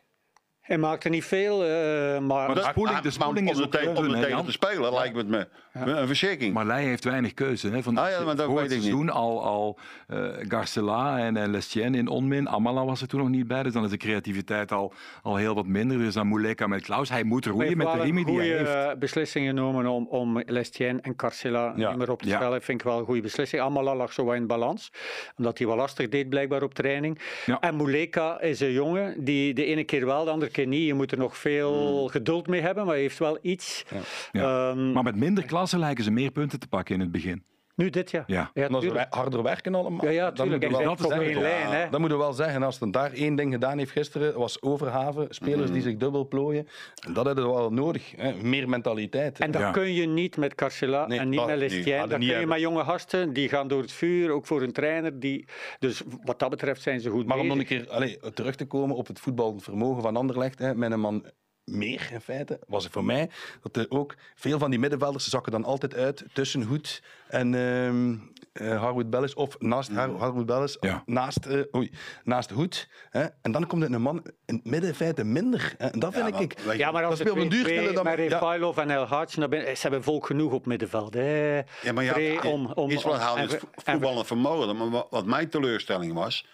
Hij maakte niet veel, eh, maar... Maar de spoeling, de Maar spoeling om is er om dun, er hè, tegen te spelen lijkt het me een verschrikking. Maar Leij heeft weinig keuze. Hè? Van, Ah ja, maar dat voor weet het ik niet. seizoen al, al eh, Garcela en, en Lestien in onmin. Amala was er toen nog niet bij, dus dan is de creativiteit al, al heel wat minder. Dus dan Muleka met Klaus. Hij moet roeien met de wel riemen die hij goede heeft. beslissing genomen om, om Lestien en Carcela Ja. niet meer op te Ja. stellen. Vind ik wel een goede beslissing. Amala lag zo wat in balans, omdat hij wel lastig deed blijkbaar op training. Ja. En Muleka is een jongen die de ene keer wel, de andere keer niet. Je moet er nog veel geduld mee hebben, maar hij heeft wel iets. Ja. Ehm, Maar met minder klassen lijken ze meer punten te pakken in het begin. nu dit jaar. Ja. ja En als we harder werken allemaal. Ja, ja, dan tuurlijk. moeten we En wel- zij dat is één lijn. Hè. Dan moeten we wel zeggen, als het daar één ding gedaan heeft gisteren, was overhaven. Spelers die zich dubbel plooien. En dat hebben we wel nodig. Hè. Meer mentaliteit. En dat Ja. kun je niet met Carcela Nee, en niet dat met. Lestien. Dat kun je hebben. met jonge gasten, die gaan door het vuur, ook voor een trainer. Die, dus wat dat betreft zijn ze goed Maar om nog een keer allee, terug te komen op het voetbalvermogen van Anderlecht, hè, met een man meer in feite, was het voor mij dat er ook veel van die middenvelders zakken dan altijd uit tussen Hoed en ehm eh, Harwood Bellis of naast Har Harwood Bellis, Ja. naast, eh, oei, naast Hoed. Hè. En dan komt er een man in het midden in feite minder. Hè. En dat vind maar ik... je- Ja, maar als Dat ze speelt een duur 2-2 spelen dan- met ja. Refailov en El Hadj, ze hebben volk genoeg op middenveld. Hè. Ja, maar ja, om, om, is en- voetballend vermogen. Maar wat, wat mijn teleurstelling was,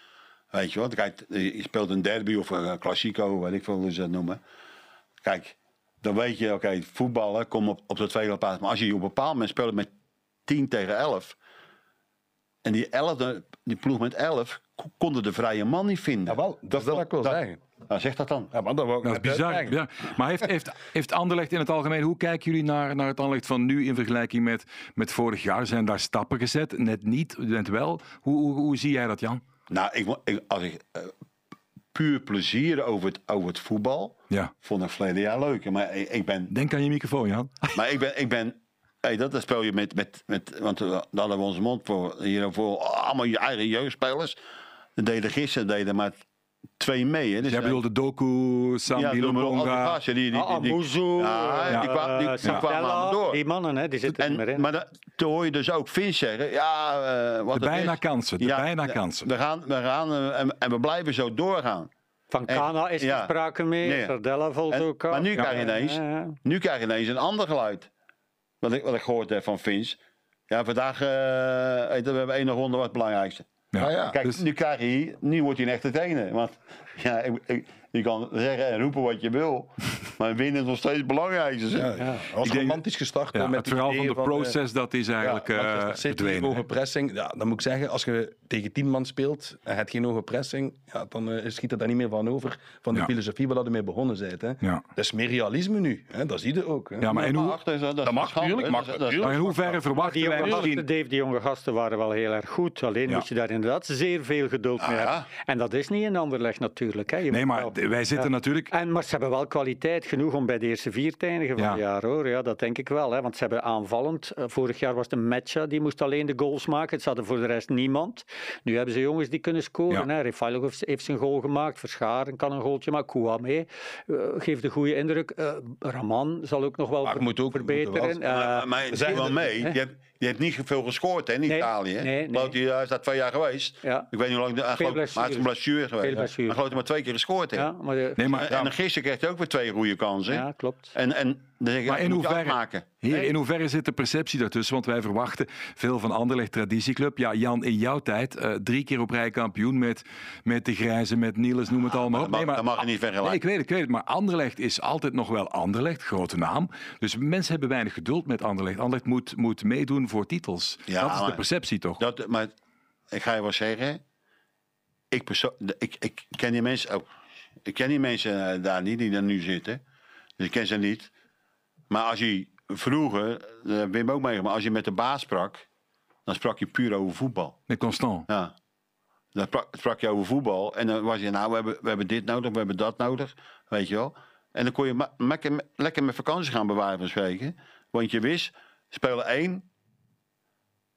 weet je wat, kijk, je speelt een derby of een klassico, weet ik veel hoe ze dat noemen. Kijk, dan weet je, oké, voetballen komt op, op de tweede plaats. Maar als je op een bepaald moment speelt met 10 tegen 11. En die, 11, die ploeg met 11 ko- konden de vrije man niet vinden. Dat dat ik wil zeggen. Nou, zeg dat dan. Ja, maar dat, wou ik Dat is bizar. Ja. Maar heeft, heeft, heeft Anderlecht in het algemeen, hoe kijken jullie naar, naar het Anderlecht van nu in vergelijking met, met vorig jaar? Zijn daar stappen gezet? Net niet, net wel. Hoe, hoe, hoe zie jij dat, Jan? Nou, ik, ik, als ik eh, puur plezier over het, over het voetbal, Ja. vond ik verleden jaar leuk. Maar ik, ik ben, Denk aan je microfoon, Jan. maar ik ben, ik ben hey, dat, dat speel je met, met, met want eh, daar hadden we onze mond voor, hier voor allemaal je eigen jeugdspelers. Dat deden gisteren, deden maar twee mee. Hè. Dus, Jij eh, bedoelt de Doku, Sam ja, maar al die die, die, Ah, die, die- Amuzu, Ja, die kwamen- die- die kwamen door. Die mannen, hè, die zitten er niet meer En, in. maar dat, toen hoor je dus ook Vins zeggen, ja, eh, wat De bijna is. kansen, de bijna kansen. We gaan, we gaan eh, en, en we blijven zo doorgaan. Van Kana is er ja. sprake mee, Nee. Sardella valt En- ook aan. maar nu krijg je ineens, ja, ja. nu krijg je ineens een ander geluid. Wat ik, wat ik gehoord heb van Vins. Ja, vandaag eh, je, we hebben één ronde wat het belangrijkste. Ja. Ah, ja. Kijk, Dus- nu krijg je nu wordt hij een echte trainer. Want ja, ik, ik- je kan zeggen en roepen wat je wil, maar winnen is nog steeds het belangrijkste. zeg. Ja, was romantisch gestart. Ja, met het verhaal van de proces, dat is eigenlijk ja, eh, verdwenen. hoge pressing. Ja, dan moet ik zeggen, als je tegen tien man speelt en het geen hoge pressing, ja, dan eh, schiet het daar niet meer van over. Van de Ja. filosofie waar je mee begonnen bent. Hè. Ja. Dat is meer realisme nu. Hè. Dat zie je ook. Hè. Ja, maar in, hoe, is dat, Dat mag, schande, tuurlijk, hè. mag, Dat is- dat is- tuurlijk. maar in hoeverre verwachten wij jonge, gasten, misschien... Dave, die jonge gasten waren wel heel erg goed. Alleen Ja. moet je daar inderdaad zeer veel geduld mee Ah, ja. hebben. En dat is niet in Anderlecht natuurlijk. Hè. Je Nee, maar wij zitten Ja. natuurlijk... En, maar ze hebben wel kwaliteit genoeg om bij de eerste vier te eindigen van Ja. het jaar hoor. Ja, dat denk ik wel. Hè. Want ze hebben aanvallend. eh, Vorig jaar was het een Matcha, die moest alleen de goals maken. Ze hadden voor de rest niemand. Nu hebben ze jongens die kunnen scoren. Ja. hè. Refailov heeft, heeft zijn goal gemaakt. Verscharen kan een goaltje maken. Kouame eh, geeft een goede indruk. Eh, Raman zal ook nog wel Maar ver- moet ook- verbeteren. moet wel- Eh, Maar, zeg wel mee. Je hebt, je hebt niet veel gescoord hè, in Nee, Italië. hè? nee, je, Hij is daar twee jaar geweest. Ja. Ik weet niet hoe lang. Hij hij is een blessure geweest. Maar geloof maar twee keer gescoord heeft. ja, maar de- Nee, maar, En, en gisteren kreeg hij ook weer twee goede kansen. ja, klopt. En, en dan zeg je, Maar in hoeverre-. Heer, in hoeverre zit de perceptie daartussen? Want wij verwachten veel van Anderlecht Traditieclub. Ja, Jan, in jouw tijd eh, drie keer op rij kampioen met, met de Grijze, met Niels, noem het allemaal op. dat mag- dat mag je niet vergelijken. Nee, ik weet het, ik weet het. Maar Anderlecht is altijd nog wel Anderlecht, grote naam. Dus mensen hebben weinig geduld met Anderlecht. Anderlecht moet, moet meedoen voor titels. Ja, dat is de maar- perceptie toch? Dat, maar ik ga je wel zeggen. Ik, perso- ik, ik ken die mensen ook. Ik ken die mensen eh, daar niet die daar nu zitten. Dus ik ken ze niet. Maar als je vroeger, dat heb Wim ook meegemaakt, als je met de baas sprak, dan sprak je puur over voetbal. Met Constant. Ja. Dan sprak, sprak je over voetbal. En dan was je, nou, we hebben, we hebben dit nodig, we hebben dat nodig. Weet je wel. En dan kon je ma- lekker, lekker met vakantie gaan bewaren van spreken. Want je wist, spelen één.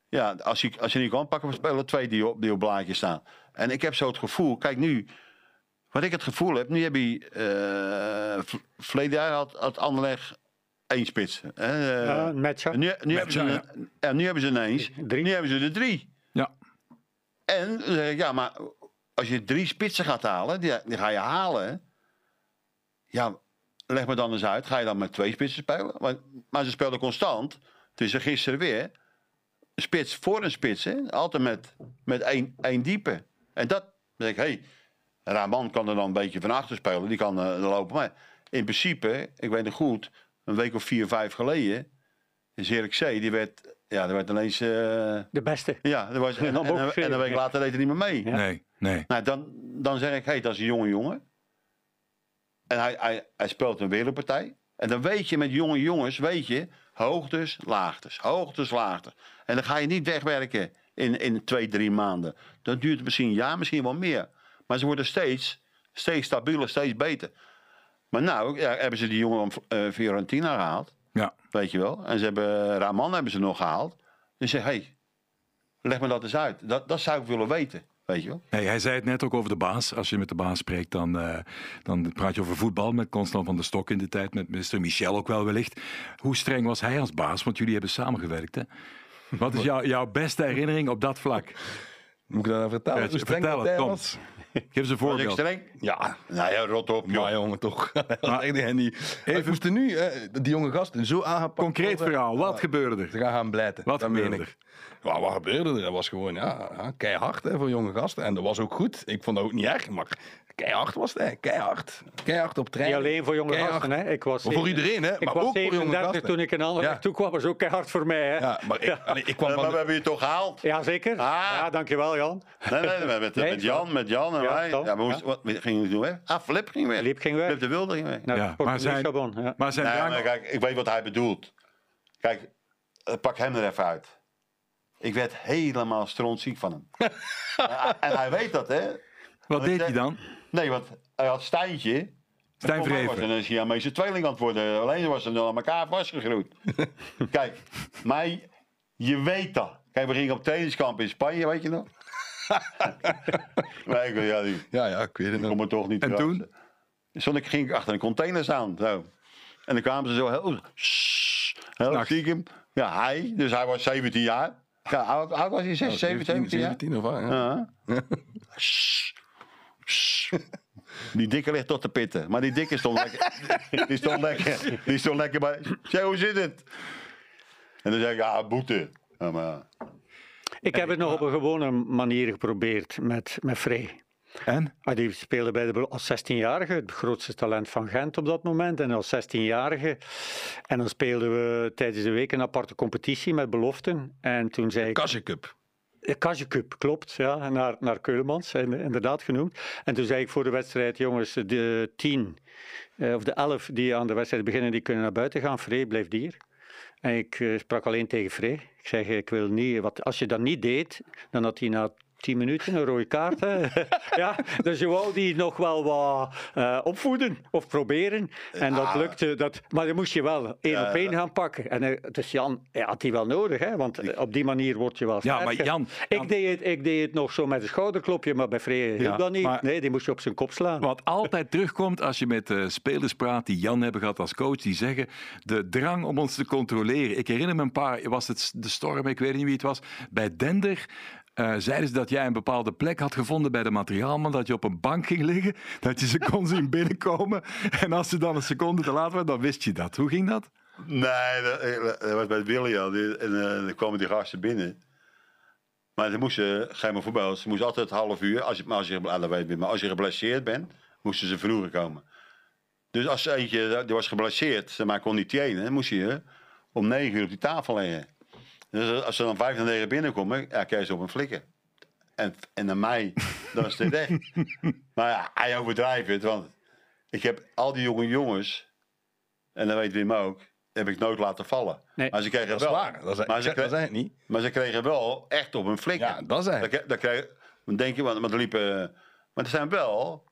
Ja, als je, als je niet kan pakken, we spelen twee die op, die op blaadje staan. En ik heb zo het gevoel, kijk nu, wat ik het gevoel heb, nu heb je, eh v- verleden jaar had, had Anderlecht één spits. hè, eh, Ja, een matcha. en nu, nu, hebben ze, ja. een- ja, nu hebben ze ineens, Drie. nu hebben ze er drie. Ja. En dan zeg ik, ja, maar als je drie spitsen gaat halen, die, die ga je halen. hè. Ja, leg me dan eens uit. Ga je dan met twee spitsen spelen? Maar, maar ze speelden constant. Dus gisteren weer. Spits voor een spits. Hè? Altijd met, met één, één diepe. En dat, dan zeg ik, hé, hey, Raman kan er dan een beetje van achter spelen. Die kan eh, lopen. Maar in principe, ik weet nog goed, een week of vier, vijf geleden, is Erik C. Die werd, ja, die werd ineens, eh, De beste. ja, dat was, en, en, en, en een week later deed hij niet meer mee. Ja. Nee, nee. Nou, dan, dan zeg ik, hé, dat is een jonge jongen. En hij, hij, hij speelt een wereldpartij. En dan weet je, met jonge jongens, weet je, hoogtes, laagtes, hoogtes, laagtes. En dan ga je niet wegwerken in, in twee, drie maanden. Dat duurt misschien een jaar, misschien wel meer. Maar ze worden steeds, steeds stabieler, steeds beter. Maar nou, ja, hebben ze die jongen van eh, Fiorentina gehaald, Ja. weet je wel. En ze hebben Raman hebben ze nog gehaald. Dus zeg, hé, hey, leg me dat eens uit. Dat, dat zou ik willen weten, weet je wel. Nee, hij zei het net ook over de baas. Als je met de baas spreekt, dan, eh, dan praat je over voetbal met Constant van der Stok in de tijd, met minister Michel ook wel wellicht. Hoe streng was hij als baas? Want jullie hebben samengewerkt, hè? Wat is jouw, jouw beste herinnering op dat vlak? Moet ik dat nou vertellen? Ja, Hoe streng vertel dat het, hij kom. was? Geef eens een voorbeeld. streng? Ja, Nou ja, rot op, joh. maar jongen, toch. Maar-. Even- nu, hè, die jonge gasten, zo aangepakt Concreet worden. verhaal, wat Ja, gebeurde Ze er? gaan gaan blijten. Wat dat gebeurde ik. Ja, wat gebeurde er? Dat was gewoon ja, ja, keihard hè, voor jonge gasten. En dat was ook goed. Ik vond dat ook niet erg, maar keihard was het, hè. keihard. Keihard op Niet trein. alleen voor jonge Keihard. gasten. Hè. Ik was Maar voor iedereen, hè. Ik Maar was ook voor jonge 37 gasten. toen ik in Anderlecht Ja. toe kwam. was ook keihard voor mij. Hè. Ja, maar ik, allee, ik kwam Eh, maar we hebben je toch gehaald? Ja, zeker. Ah. Ja, dankjewel Jan. Nee, nee, met, met, met Jan, met Jan en Ja, wij. Ja, we moesten, wat, we gingen doen, hè? Ah, Flip ging weg. Liep ging weg. Flip de Wilde ging weg. Naar Ja, maar zijn-. Maar zijn Nee, maar kijk, ik weet wat hij bedoelt. Kijk, eh, pak hem er even uit. Ik werd helemaal strontziek van hem. Ja, en hij weet dat, hè? wat deed hij dan? Nee, want hij had Stijntje. Stijn mij was Vreven. een Siamese tweeling aan het worden. Alleen was ze aan elkaar vastgegroeid. Kijk, maar je weet dat. Kijk, we gingen op trainingskamp in Spanje, weet je nog? nee, ik, ja, die, Ja, ja, ik weet het nog. toch niet En terug. toen? Stond ik, ging ik achter een container staan. Zo. En dan kwamen ze zo heel, heel S'nachts. stiekem. Ja, hij, dus hij was 17 jaar. Ja, oud- was hij? 6, 7, 17 jaar? 17 of wat, ja. Die dikke ligt tot de pitten. Maar die dikke stond lekker. Die stond lekker. Die stond lekker bij. Zeg, hoe zit het? En dan zeg ik, ja, boete. Ja, maar, Ik heb het nog op een gewone manier geprobeerd met, met Frey. En? Ah, die speelde bij de, Bel- als 16-jarige, het grootste talent van Gent op dat moment. En als 16-jarige. En dan speelden we tijdens de week een aparte competitie met beloften. En toen zei ik. Cup. De Kasje Cup, klopt. Ja, naar, naar Keulemans, in- inderdaad genoemd. En toen zei ik voor de wedstrijd, jongens, de tien eh, of de elf die aan de wedstrijd beginnen, die kunnen naar buiten gaan. Frey blijft hier. En ik eh, sprak alleen tegen Frey. Ik zeg, ik wil niet, wat, als je dat niet deed, dan had hij na tien minuten een rode kaart. Hè. ja, dus je wou die nog wel wat eh, opvoeden of proberen. En dat lukte. Dat, maar dan moest je wel één op één gaan pakken. En eh, dus Jan hij had die wel nodig, hè, want eh, op die manier word je wel Ja, maar. Jan- Jan- Ik, deed het, ik deed het nog zo met een schouderklopje, maar bij Frey hielp Ja, dat niet. maar- Nee, die moest je op zijn kop slaan. Wat altijd terugkomt als je met eh, spelers praat die Jan hebben gehad als coach, die zeggen de drang om ons te controleren. Ik herinner me een paar, was het de storm, ik weet niet wie het was, bij Dender. Eh, zeiden ze dat jij een bepaalde plek had gevonden bij de materiaalman, dat je op een bank ging liggen, dat je ze kon zien binnenkomen. En als ze dan een seconde te laat waren, dan wist je dat. Hoe ging dat? nee, dat, eh, dat was bij Willy al. En eh, dan kwamen die gasten binnen. Maar ze moesten, ga maar voorbij, ze moesten altijd half uur, als je, maar als je, ah, maar als je geblesseerd bent, moesten ze vroeger komen. Dus als eentje die was geblesseerd, maar kon niet trainen, moest je om negen uur op die tafel liggen. Dus als ze dan vijf naar negen binnenkomen, ja, je ze op een flikker. En, en naar mij, dan is het weg. maar ja, hij overdrijft het, want ik heb al die jonge jongens, en dat weet Wim ook, heb ik nooit laten vallen. Nee, maar ze kregen Dat is wel, waar. Dat is, maar, ik ze dat kregen, niet. maar ze kregen wel echt op een flikker. Ja, dat is het. Dan, kre- dan denk je, want, want er liepen... Maar er zijn wel...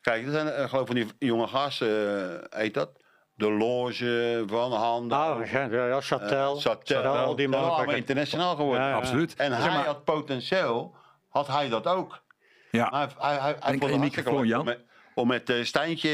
Kijk, er zijn eh, geloof ik van die jonge gasten, eh, heet dat? De Loge, Van Handen, Ah, ja, ja, Châtel. eh, Satel. al die mannen. allemaal internationaal geworden. Ja, ja. Absoluut. En Zeg hij maar- had potentieel, had hij dat ook. Ja, Hij, hij, hij, hij Denk vond Jan. Om met, om met eh, Stijntje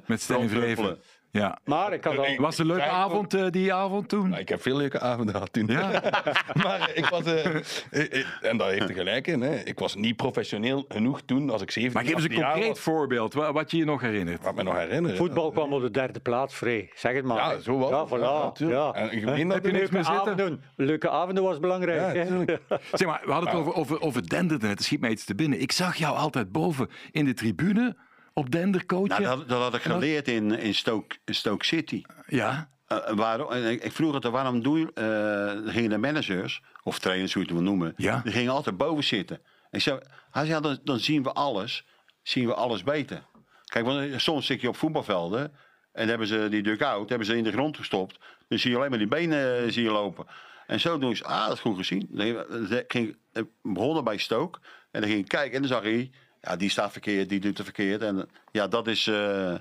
eh, met Stijn. Vreven. Ja. Maar ik had al... Was het een leuke avond eh, die avond toen? Nou, ik heb veel leuke avonden gehad toen. Ja. maar ik was... eh, en daar heeft hij gelijk in. Hè. Ik was niet professioneel genoeg toen, als ik 17 Maar geef eens een 18 jaar concreet was. voorbeeld, wa- wat je je nog herinnert. Wat me nog herinneren. Voetbal kwam op de derde plaats, Frey. Zeg het maar. Ja, zo was Ja, het. voilà. Ja, Ja. En ik meen dat Heb je niks meer Leuke zitten? avonden. Leuke avonden was belangrijk. Ja. Zeg maar, we hadden het over, over, over Dender net. Er schiet mij iets te binnen. Ik zag jou altijd boven in de tribune op Dender coachen. Nou, dat, dat had ik geleerd in, in Stoke, Stoke City. Ja, Eh, waarom, en ik, ik vroeg het, waarom doe je, eh, dan gingen de managers, of trainers, hoe je het wil noemen, Ja. die gingen altijd boven zitten. En zo, hij zei, dan, dan zien we alles, zien we alles beter. Kijk, want eh, soms zit je op voetbalvelden en hebben ze die dugout, hebben ze in de grond gestopt. Dan zie je alleen maar die benen eh, zie je lopen. En zo doen ze, ah, dat is goed gezien. Dan ging, ik begonnen bij Stoke en dan ging ik kijken en dan zag hij, ja, die staat verkeerd, die doet het verkeerd. En ja, dat is... eh,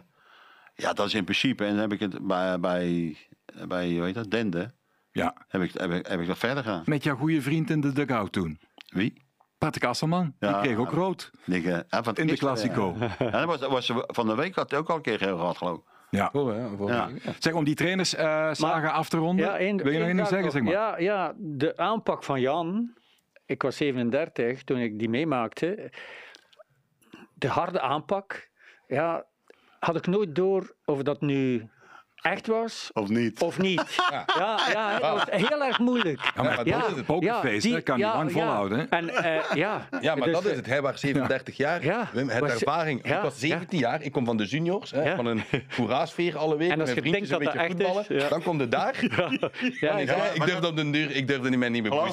ja, dat is in principe. En dan heb ik het bij, bij, bij hoe heet dat, Dende, ja. heb ik, heb ik, heb ik dat verder gedaan. Met jouw goede vriend in de dugout toen. Wie? Patrick Asselman. Die Ja. kreeg ook rood. Ik, eh, van het In de Classico. Ja, Ja, dat was, dat was, van de week had hij ook al een keer geel gehad, geloof ik. Ja. Oh, ja, vorige Ja. ja. Zeg, om die trainers eh saga af te ronden. één- Wil je nog één zeggen? Zeg maar. Ja, ja, de aanpak van Jan. Ik was 37 toen ik die meemaakte. De harde aanpak. Ja, had ik nooit door of dat nu echt was Of niet? of niet. Ja, ja, het was heel erg moeilijk. Ja, maar dat is het die- dat kan niet lang volhouden. hè? En, eh, ja, Ja, maar dus, dat is het. Hij was 37 jaar. Ja. Wim, het Was- ervaring. ja, Ik was 17 jaar. Ik kom van de juniors. Hè, Ja. Van een hoera-sfeer alle weken. En als je denkt een dat beetje dat echt is, voetballen. ja. Dan komt het daar. Ja, ja, ik, ja. durfde op den duur, ik durfde niet meer, niet meer nou,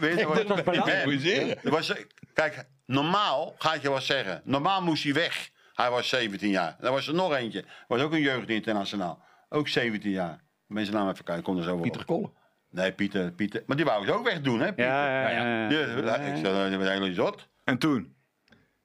weet je wat- was, kijk, normaal ga ik je wat zeggen. Normaal moest hij weg. Hij was 17 jaar. Er was er nog eentje. Was ook een jeugdinternationaal. Ook 17 jaar. Mensen naam even kijken, ik kon er zo wel. Pieter Kolle. Nee, Pieter, Pieter. Maar die wou ik ook wegdoen, hè? Pieter. Ja, ja, ja, ja. Ja, ik zei, dat is eigenlijk zot. En toen?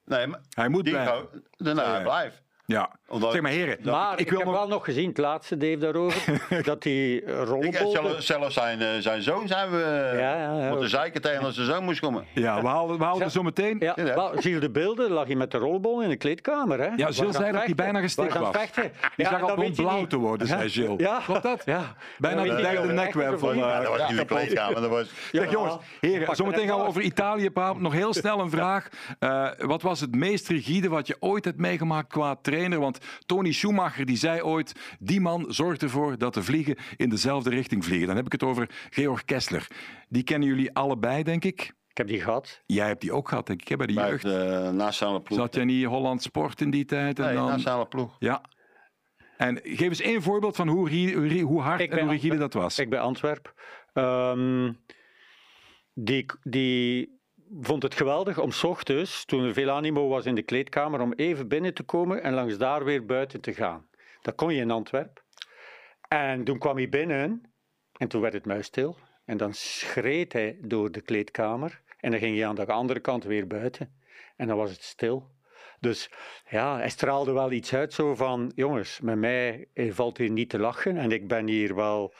Nee, maar Hij moet die blijven. daarna hij blijft. Ja. Omdat- Zeg maar heren, Maar ik, ik wil heb nog... wel nog gezien, het laatste Dave daarover, dat hij Ik, rollenbolde... zelfs, zelfs zijn, eh, zijn zoon zijn we Ja, ja, ja. moeten zeiken tegen als zijn zoon moest komen. Ja, we halen, we halen er zo meteen... Ja, zie je de beelden? Lag hij met de rollenbol in de kleedkamer. Hè? Ja, Gilles zei dat hij vechten. bijna gestikt was. vechten. Die Ja, zag al blauw niet. te worden, zei Gilles. Ja. Klopt dat? Ja. Bijna de derde niet niet. eh, Ja, dat was in de kleedkamer. Dat was, Zeg jongens, heren, zometeen gaan we over Italië praten. Nog heel snel een vraag. Eh, wat was het meest rigide wat je ooit hebt meegemaakt qua trainer? Want Tony Schumacher die zei ooit, die man zorgt ervoor dat de vliegen in dezelfde richting vliegen. Dan heb ik het over Georg Kessler. Die kennen jullie allebei, denk ik. Ik heb die gehad. Jij hebt die ook gehad, denk ik, hè, bij de bij jeugd. de nationale ploeg. Zat jij niet Holland Sport in die tijd? En Nee, dan... nationale ploeg. Ja. En geef eens één voorbeeld van hoe, hoe hard Ik en ben hoe rigide dat was. Ik bij Antwerp. Ehm, die, die vond het geweldig om 's ochtends, toen er veel animo was in de kleedkamer, om even binnen te komen en langs daar weer buiten te gaan. Dat kon je in Antwerp. En toen kwam hij binnen en toen werd het muisstil. En dan schreed hij door de kleedkamer en dan ging hij aan de andere kant weer buiten. En dan was het stil. Dus ja, hij straalde wel iets uit zo van, jongens, met mij valt hier niet te lachen en ik ben hier wel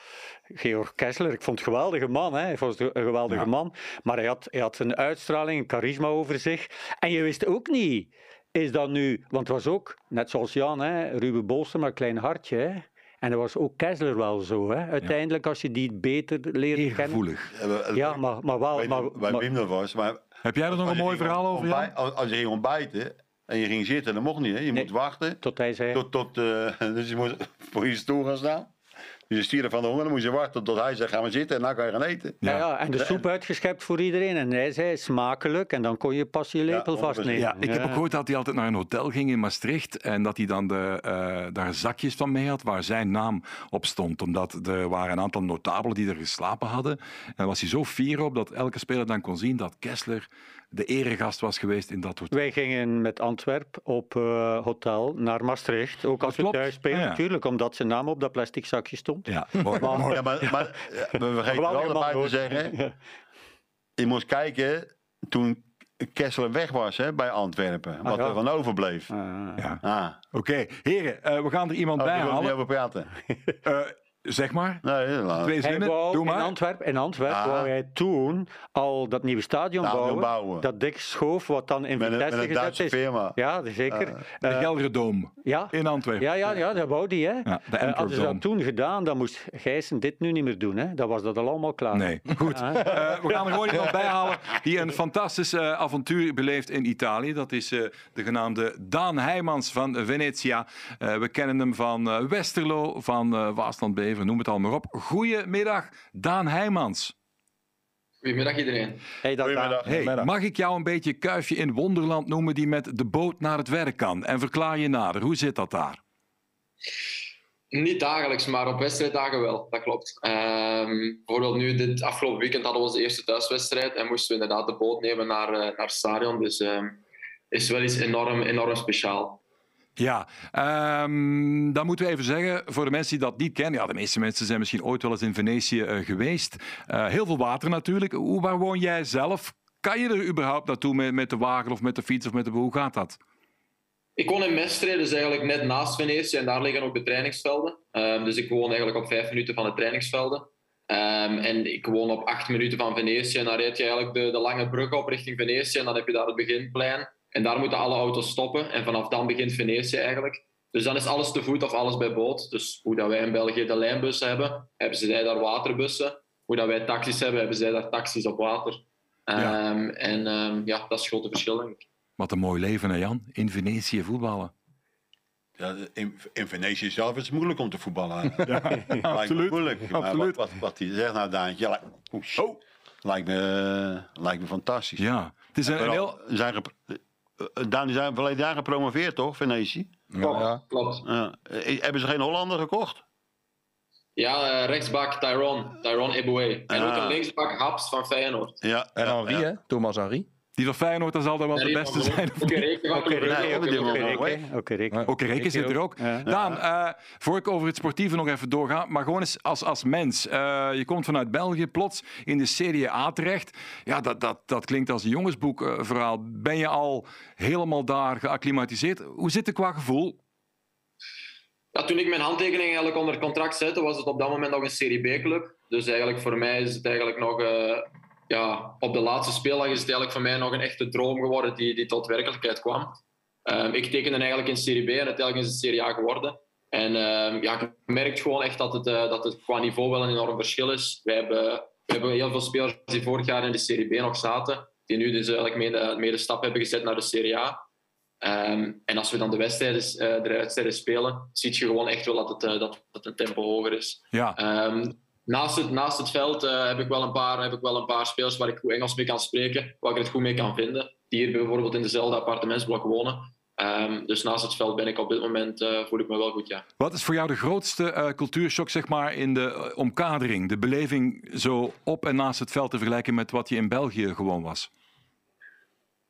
Georg Kessler. Ik vond het een geweldige man, hè. hij was een geweldige Ja. man, maar hij had, hij had een uitstraling, een charisma over zich. En je wist ook niet, is dat nu, want het was ook, net zoals Jan, hè, Ruben Bolsen, een klein hartje. Hè. En dat was ook Kessler wel zo, hè. uiteindelijk als je die beter leert Heel kennen. gevoelig. Ja, maar, maar wel... Weet Maar, bij maar- was. Maar Heb jij er nog een mooi verhaal over, Jan? als je ging ontbijten en je ging zitten, dat mocht niet. Hè? Je Nee. moet wachten tot hij zei... tot, tot eh, dus je moest voor je stoel gaan staan. Dus je stierde van de honger, dan moest je wachten tot hij zei, ga maar zitten en dan kan je gaan eten. Ja. Ja, en de soep uitgeschept voor iedereen. En hij zei smakelijk en dan kon je pas je lepel 100%. vastnemen. Ja, ik heb ook gehoord dat hij altijd naar een hotel ging in Maastricht en dat hij dan de, eh, daar zakjes van mee had waar zijn naam op stond. Omdat er waren een aantal notabelen die er geslapen hadden. En daar was hij zo fier op dat elke speler dan kon zien dat Kessler de eregast was geweest in dat hotel. Wij gingen met Antwerp op eh, hotel naar Maastricht. Ook als we thuis spelen Ja, ja. natuurlijk, omdat zijn naam op dat plastic zakje stond. Ja, mooi. Maar- Ja, maar, maar eh, we vergeten wel erbij te zeggen, je moest kijken toen Kessler weg was hè, bij Antwerpen, wat ja. er van overbleef. Ja. Ah, Oké, heren, eh, we gaan er iemand oh, bij ik niet halen. over praten. Eh, zeg maar, Nee, laat- twee Hij zinnen, wou doe in maar. Antwerpen, in Antwerpen Ah. wou hij toen al dat nieuwe stadion bouwen, bouwen. Dat dik schoof, wat dan in met, een, met Vitesse een gezet Duitse is. firma. Ja, zeker. De Eh, Gelderdoom ja, in Antwerpen. Ja, ja, ja, dat wou die. Hè. Ja, de Eh, hadden ze dat toen gedaan, dan moest Gijssen dit nu niet meer doen. Hè. Dan was dat al allemaal klaar. Nee, goed. Ja. Eh, we gaan er gewoon iemand bij halen die een fantastisch avontuur beleeft in Italië. Dat is eh, de genaamde Daan Heijmans van Venetia. Eh, we kennen hem van Westerlo, van eh Waasland Noem het allemaal maar op. Goedemiddag, Daan Heijmans. Goedemiddag iedereen. Hey, dat Goedemiddag. Hey, mag ik jou een beetje kuifje in Wonderland noemen die met de boot naar het werk kan? En verklaar je nader, hoe zit dat daar? Niet dagelijks, maar op wedstrijddagen wel. Dat klopt. Ehm, bijvoorbeeld nu, dit afgelopen weekend hadden we onze eerste thuiswedstrijd en moesten we inderdaad de boot nemen naar, eh, naar het stadion. Dus ehm is wel iets enorm, enorm speciaal. Ja, ehm, dan moeten we even zeggen, voor de mensen die dat niet kennen, ja, de meeste mensen zijn misschien ooit wel eens in Venetië eh, geweest. Eh, heel veel water natuurlijk. Hoe, waar woon jij zelf? Kan je er überhaupt naartoe met, met de wagen of met de fiets of met de... Hoe gaat dat? Ik woon in Mestre, dus eigenlijk net naast Venetië en daar liggen ook de trainingsvelden. Ehm, dus ik woon eigenlijk op vijf minuten van de trainingsvelden. Ehm, en ik woon op acht minuten van Venetië en dan rijd je eigenlijk de, de lange brug op richting Venetië en dan heb je daar het beginplein. En daar moeten alle auto's stoppen en vanaf dan begint Venetië eigenlijk. Dus dan is alles te voet of alles bij boot. Dus hoe dat wij in België de lijnbussen hebben, hebben zij daar waterbussen. Hoe dat wij taxis hebben, hebben zij daar taxis op water. Ja. Ehm, en ehm, ja, dat is het grote verschil denk ik. Wat een mooi leven, hè Jan? In Venetië voetballen. Ja, in, in Venetië zelf is het moeilijk om te voetballen. Ja, absoluut. moeilijk. Maar Absoluut. Wat, wat, wat hij zegt nou, Daantje, lijkt, oeh, zo. lijkt, me, lijkt me fantastisch. Ja, het is een, een heel... Zijn Daan, die zijn verleden jaar gepromoveerd, toch, Venetië? Klopt, ja. klopt. Ja. Eh, hebben ze geen Hollander gekocht? Ja, eh, rechtsbak Tyrone, Tyrone Eboué. En Ah. ook een linksbak Haps van Feyenoord. Ja. En Henri, ja. hè? Thomas Henri. Die van Feyenoord, dat zal dan wel de beste van- zijn. Oké, reken. Oké, oké, Rick. Oké, Reken zit er ook. Ja. Daan, eh, voor ik over het sportieve nog even doorga, maar gewoon eens als, als mens. Eh, je komt vanuit België plots in de Serie A terecht. Ja, dat, dat, dat klinkt als een jongensboekverhaal. verhaal. ben je al helemaal daar geacclimatiseerd? Hoe zit het qua gevoel? Ja, toen ik mijn handtekening eigenlijk onder contract zette, was het op dat moment nog een Serie B-club. Dus eigenlijk voor mij is het eigenlijk nog... eh, ja, op de laatste speeldag is het eigenlijk voor mij nog een echte droom geworden die, die tot werkelijkheid kwam. Ehm, ik tekende eigenlijk in Serie B en uiteindelijk is het Serie A geworden. En ehm, ja, ik merk gewoon echt dat het, eh, dat het qua niveau wel een enorm verschil is. Wij hebben, we hebben heel veel spelers die vorig jaar in de Serie B nog zaten, die nu dus eigenlijk mee de, mee de stap hebben gezet naar de Serie A. Ehm, en als we dan de wedstrijden, eh, de wedstrijden spelen, zie je gewoon echt wel dat het, eh, dat het een tempo hoger is. Ja, naast, het, naast het veld eh, heb, ik wel een paar, heb ik wel een paar spelers waar ik goed Engels mee kan spreken, waar ik het goed mee kan vinden, die hier bijvoorbeeld in dezelfde appartementsblok wonen. Ehm, dus naast het veld ben ik op dit moment, eh, voel ik me wel goed, ja. wat is voor jou de grootste eh, cultuurshock zeg maar, in de omkadering? De beleving zo op en naast het veld te vergelijken met wat je in België gewoon was?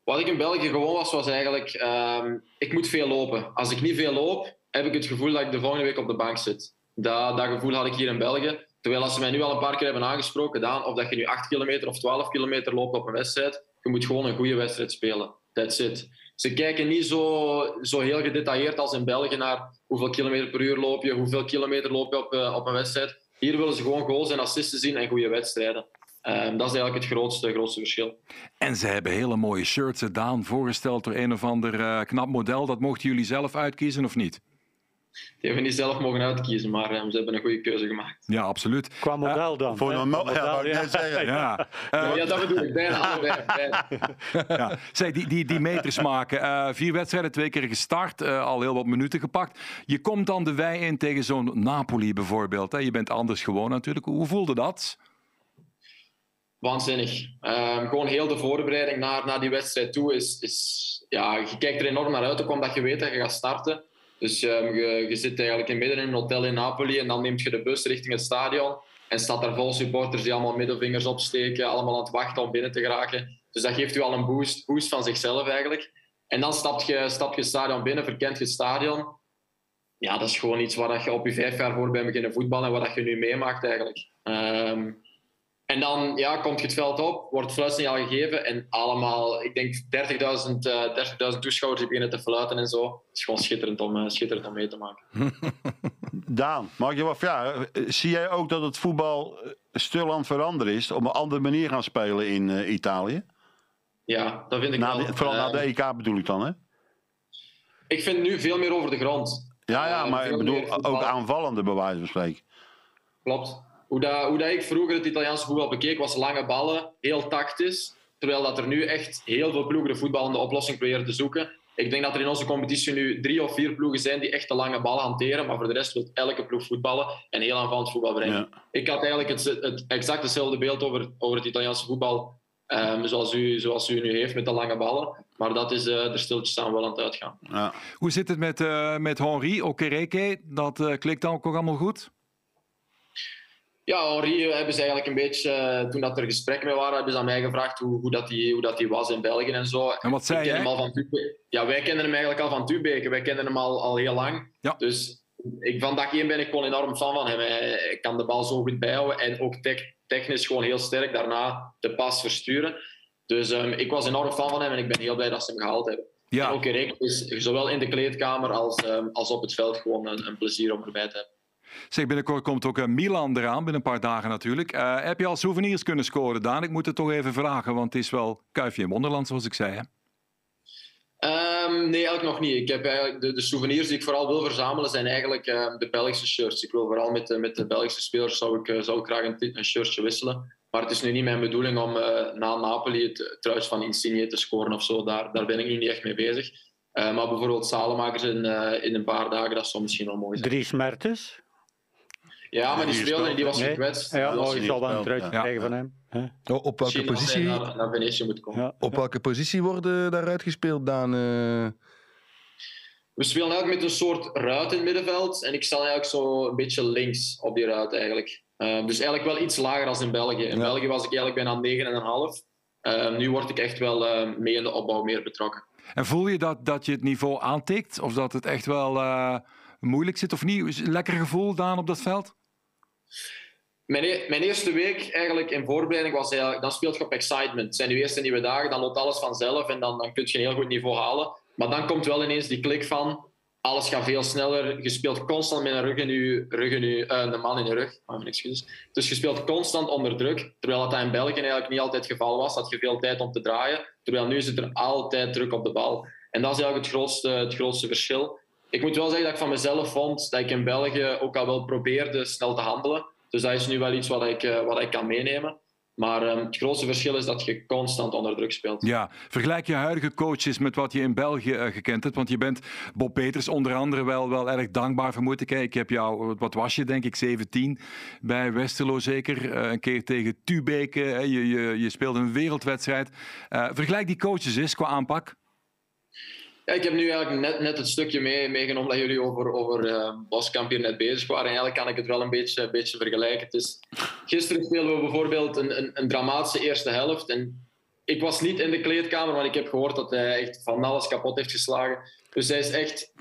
Wat ik in België gewoon was, was eigenlijk... ehm, ik moet veel lopen. Als ik niet veel loop, heb ik het gevoel dat ik de volgende week op de bank zit. Dat, dat gevoel had ik hier in België. Terwijl als ze mij nu al een paar keer hebben aangesproken, Daan, of dat je nu 8 kilometer of 12 kilometer loopt op een wedstrijd, je moet gewoon een goede wedstrijd spelen. That's it. Ze kijken niet zo, zo heel gedetailleerd als in België naar hoeveel kilometer per uur loop je, hoeveel kilometer loop je op, eh, op een wedstrijd. Hier willen ze gewoon goals en assisten zien en goede wedstrijden. Ehm, dat is eigenlijk het grootste, verschil. En ze hebben hele mooie shirts, eh, Daan, voorgesteld door een of ander eh, knap model. Dat mochten jullie zelf uitkiezen of niet? Die hebben niet zelf mogen uitkiezen, maar eh, ze hebben een goede keuze gemaakt. Ja, absoluut. Qua model dan. Voor een ja, model, wou ik ja. net zeggen. Ja. Eh, ja, dat bedoel ik. Bijna allebei. bijna. Ja. Zeg, die, die, die meters maken. Eh, vier wedstrijden, twee keer gestart, eh, al heel wat minuten gepakt. Je komt dan de wei in tegen zo'n Napoli bijvoorbeeld. Hè. Je bent anders gewoon natuurlijk. Hoe voelde dat? Waanzinnig. Ehm, gewoon heel de voorbereiding naar, naar die wedstrijd toe is, is... Ja, je kijkt er enorm naar uit, ook omdat je weet dat je gaat starten. Dus ehm, je, zit eigenlijk in midden in een hotel in Napoli en dan neemt je de bus richting het stadion. En staat daar vol supporters die allemaal middelvingers opsteken, allemaal aan het wachten om binnen te geraken. Dus dat geeft u al een boost, boost van zichzelf eigenlijk. En dan stap je, stap je stadion binnen, verkent je stadion. Ja, dat is gewoon iets waar je op je vijf jaar voor bent beginnen voetballen en wat je nu meemaakt eigenlijk. Ehm, en dan ja, komt je het veld op, wordt het fluitsignaal gegeven en allemaal, ik denk 30.000 eh 30.000 toeschouwers die beginnen te fluiten en zo. Het is gewoon schitterend om, eh, schitterend om mee te maken. Daan, mag je wat vragen? Eh, Zie jij ook dat het voetbal eh, stil aan het veranderen is? Op een andere manier gaan spelen in eh, Italië? Ja, dat vind ik Na wel. vooral na de EK bedoel ik dan, hè? Ik vind nu veel meer over de grond. Ja, ja, Eh, maar ik bedoel ook aanvallende, bij wijze van spreken. Klopt. Hoe, dat, hoe dat ik vroeger het Italiaanse voetbal bekeek, was lange ballen, heel tactisch. Terwijl dat er nu echt heel veel ploegen de voetballende oplossing proberen te zoeken. Ik denk dat er in onze competitie nu drie of vier ploegen zijn die echt de lange ballen hanteren. Maar voor de rest wil elke ploeg voetballen en heel aanvallend voetbal brengen. Ja. Ik had eigenlijk het, het exact hetzelfde beeld over, over het Italiaanse voetbal. ehm, zoals, u, zoals u nu heeft met de lange ballen. Maar dat is eh er stiltjes aan wel aan het uitgaan. Ja. Hoe zit het met, eh met Henri Okereke? Dat eh, klikt dan ook allemaal goed? Ja, Henri eh, hebben ze eigenlijk een beetje, eh, toen dat er gesprekken mee waren, hebben ze aan mij gevraagd hoe, hoe, dat die, hoe dat die was in België en zo. En wat zei al van Tubeke. Ja, wij kennen hem eigenlijk al van Tubeke. Wij kennen hem al, al heel lang. Ja. Dus ik, van dag één ben ik gewoon enorm fan van hem. Hij, kan de bal zo goed bijhouden en ook tech- technisch gewoon heel sterk daarna de pas versturen. Dus ehm, ik was enorm fan van hem en ik ben heel blij dat ze hem gehaald hebben. Ja. En ook Reken is zowel in de kleedkamer als, ehm, als op het veld gewoon een, een plezier om erbij te hebben. Zeg, binnenkort komt ook eh, Milan eraan, binnen een paar dagen natuurlijk. Eh, heb je al souvenirs kunnen scoren, Daan? Ik moet het toch even vragen, want het is wel kuifje in Wonderland, zoals ik zei. Hè? Ehm, nee, eigenlijk nog niet. Ik heb eigenlijk de, de souvenirs die ik vooral wil verzamelen zijn eigenlijk ehm, de Belgische shirts. Ik wil vooral met, de- met de Belgische spelers zou ik, eh, zou ik graag een, shirtje wisselen. Maar het is nu niet mijn bedoeling om eh, na Napoli het truis van Insigne te scoren of zo. Daar, daar ben ik nu niet echt mee bezig. Eh, maar bijvoorbeeld Salemakers in, eh, in een paar dagen, dat zou misschien wel mooi zijn. Drie Mertens. Ja, maar die speelde en die was Nee. gekwetst. Ja, oh, je zal truitje ja. krijgen van hem. hè? Oh, op welke misschien positie, naar, naar Venetië moet komen. Ja. op welke positie worden daaruit gespeeld, Daan? eh? We spelen eigenlijk met een soort ruit in het middenveld. En ik sta eigenlijk zo een beetje links op die ruit eigenlijk. Eh, dus eigenlijk wel iets lager als in België. In Ja. België was ik eigenlijk bijna 9,5. Uh, nu word ik echt wel eh, mee in de opbouw meer betrokken. En voel je dat, dat je het niveau aantikt? Of dat het echt wel eh, moeilijk zit of niet? Lekker gevoel, Daan, op dat veld? Mijn, e- mijn eerste week eigenlijk in voorbereiding was eigenlijk, dan speelt je op excitement. Het zijn je eerste nieuwe dagen, dan loopt alles vanzelf en dan, dan kun je een heel goed niveau halen. Maar dan komt wel ineens die klik van, alles gaat veel sneller. Je speelt constant met een rug in je, rug in je, eh, man in je rug. Oh, mijn excuses. Dus je speelt constant onder druk, terwijl dat in België eigenlijk niet altijd het geval was. Had je veel tijd om te draaien, terwijl nu zit er altijd druk op de bal. En dat is eigenlijk het grootste, het grootste verschil. Ik moet wel zeggen dat ik van mezelf vond dat ik in België ook al wel probeerde snel te handelen. Dus dat is nu wel iets wat ik, eh, wat ik kan meenemen. Maar ehm, het grootste verschil is dat je constant onder druk speelt. Ja, vergelijk je huidige coaches met wat je in België eh, gekend hebt. Want je bent Bob Peters onder andere wel, wel erg dankbaar vermoed ik. Ik heb jou, wat was je denk ik, 17 bij Westerlo zeker. Eh, een keer tegen Tubeke. hè. Je, je, je speelde een wereldwedstrijd. Vergelijk die coaches eens qua aanpak. Ja, ik heb nu eigenlijk net, net het stukje mee, meegenomen dat jullie over, over eh, Boskamp hier net bezig waren. En eigenlijk kan ik het wel een beetje, een beetje vergelijken. Het is, gisteren speelden we bijvoorbeeld een, een, een dramatische eerste helft. En ik was niet in de kleedkamer, maar ik heb gehoord dat hij echt van alles kapot heeft geslagen. Dus hij is echt...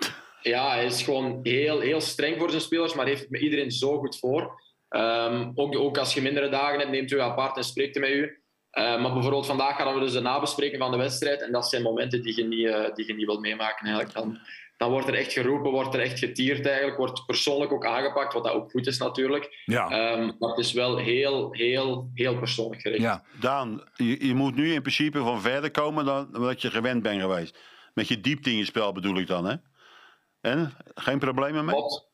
Ja, hij is gewoon heel, heel streng voor zijn spelers, maar heeft met iedereen zo goed voor. Ehm, ook, ook als je mindere dagen hebt, neemt u apart en spreekt hij met u. Uh, maar bijvoorbeeld vandaag gaan we dus de nabespreking van de wedstrijd. En dat zijn momenten die je niet, uh, die je niet wilt meemaken. Eigenlijk. Dan, dan wordt er echt geroepen, wordt er echt getierd eigenlijk. Wordt persoonlijk ook aangepakt, wat dat ook goed is natuurlijk. Ja. Um, maar het is wel heel, heel, heel persoonlijk gericht. Ja. Daan, je, je moet nu in principe van verder komen dan wat je gewend bent geweest. Met je diepte in je spel bedoel ik dan, hè? En? Geen problemen mee? Klopt.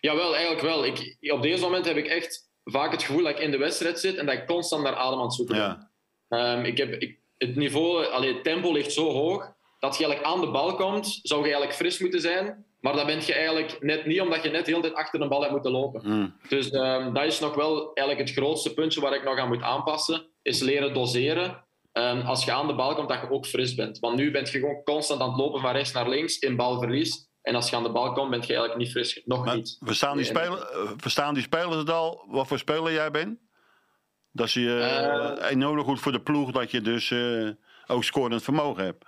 Jawel, eigenlijk wel. Ik, op deze moment heb ik echt vaak het gevoel dat ik in de wedstrijd zit en dat ik constant naar adem aan het zoeken ben. Ja. Um, ik heb, ik, het niveau, allee, het tempo ligt zo hoog dat je eigenlijk aan de bal komt, zou je eigenlijk fris moeten zijn. Maar dat ben je eigenlijk net niet, omdat je net de hele tijd achter de bal hebt moeten lopen. Mm. Dus um, dat is nog wel eigenlijk het grootste puntje waar ik nog aan moet aanpassen. Is leren doseren. Um, als je aan de bal komt, dat je ook fris bent. Want nu ben je gewoon constant aan het lopen van rechts naar links in balverlies. En als je aan de bal komt, ben je eigenlijk niet fris. Nog Maar niet. verstaan, die Nee, spelen, eh, verstaan die spelers het al wat voor speler jij bent? Dat ze je Eh. enorm goed voor de ploeg dat je dus eh, ook scorend vermogen hebt.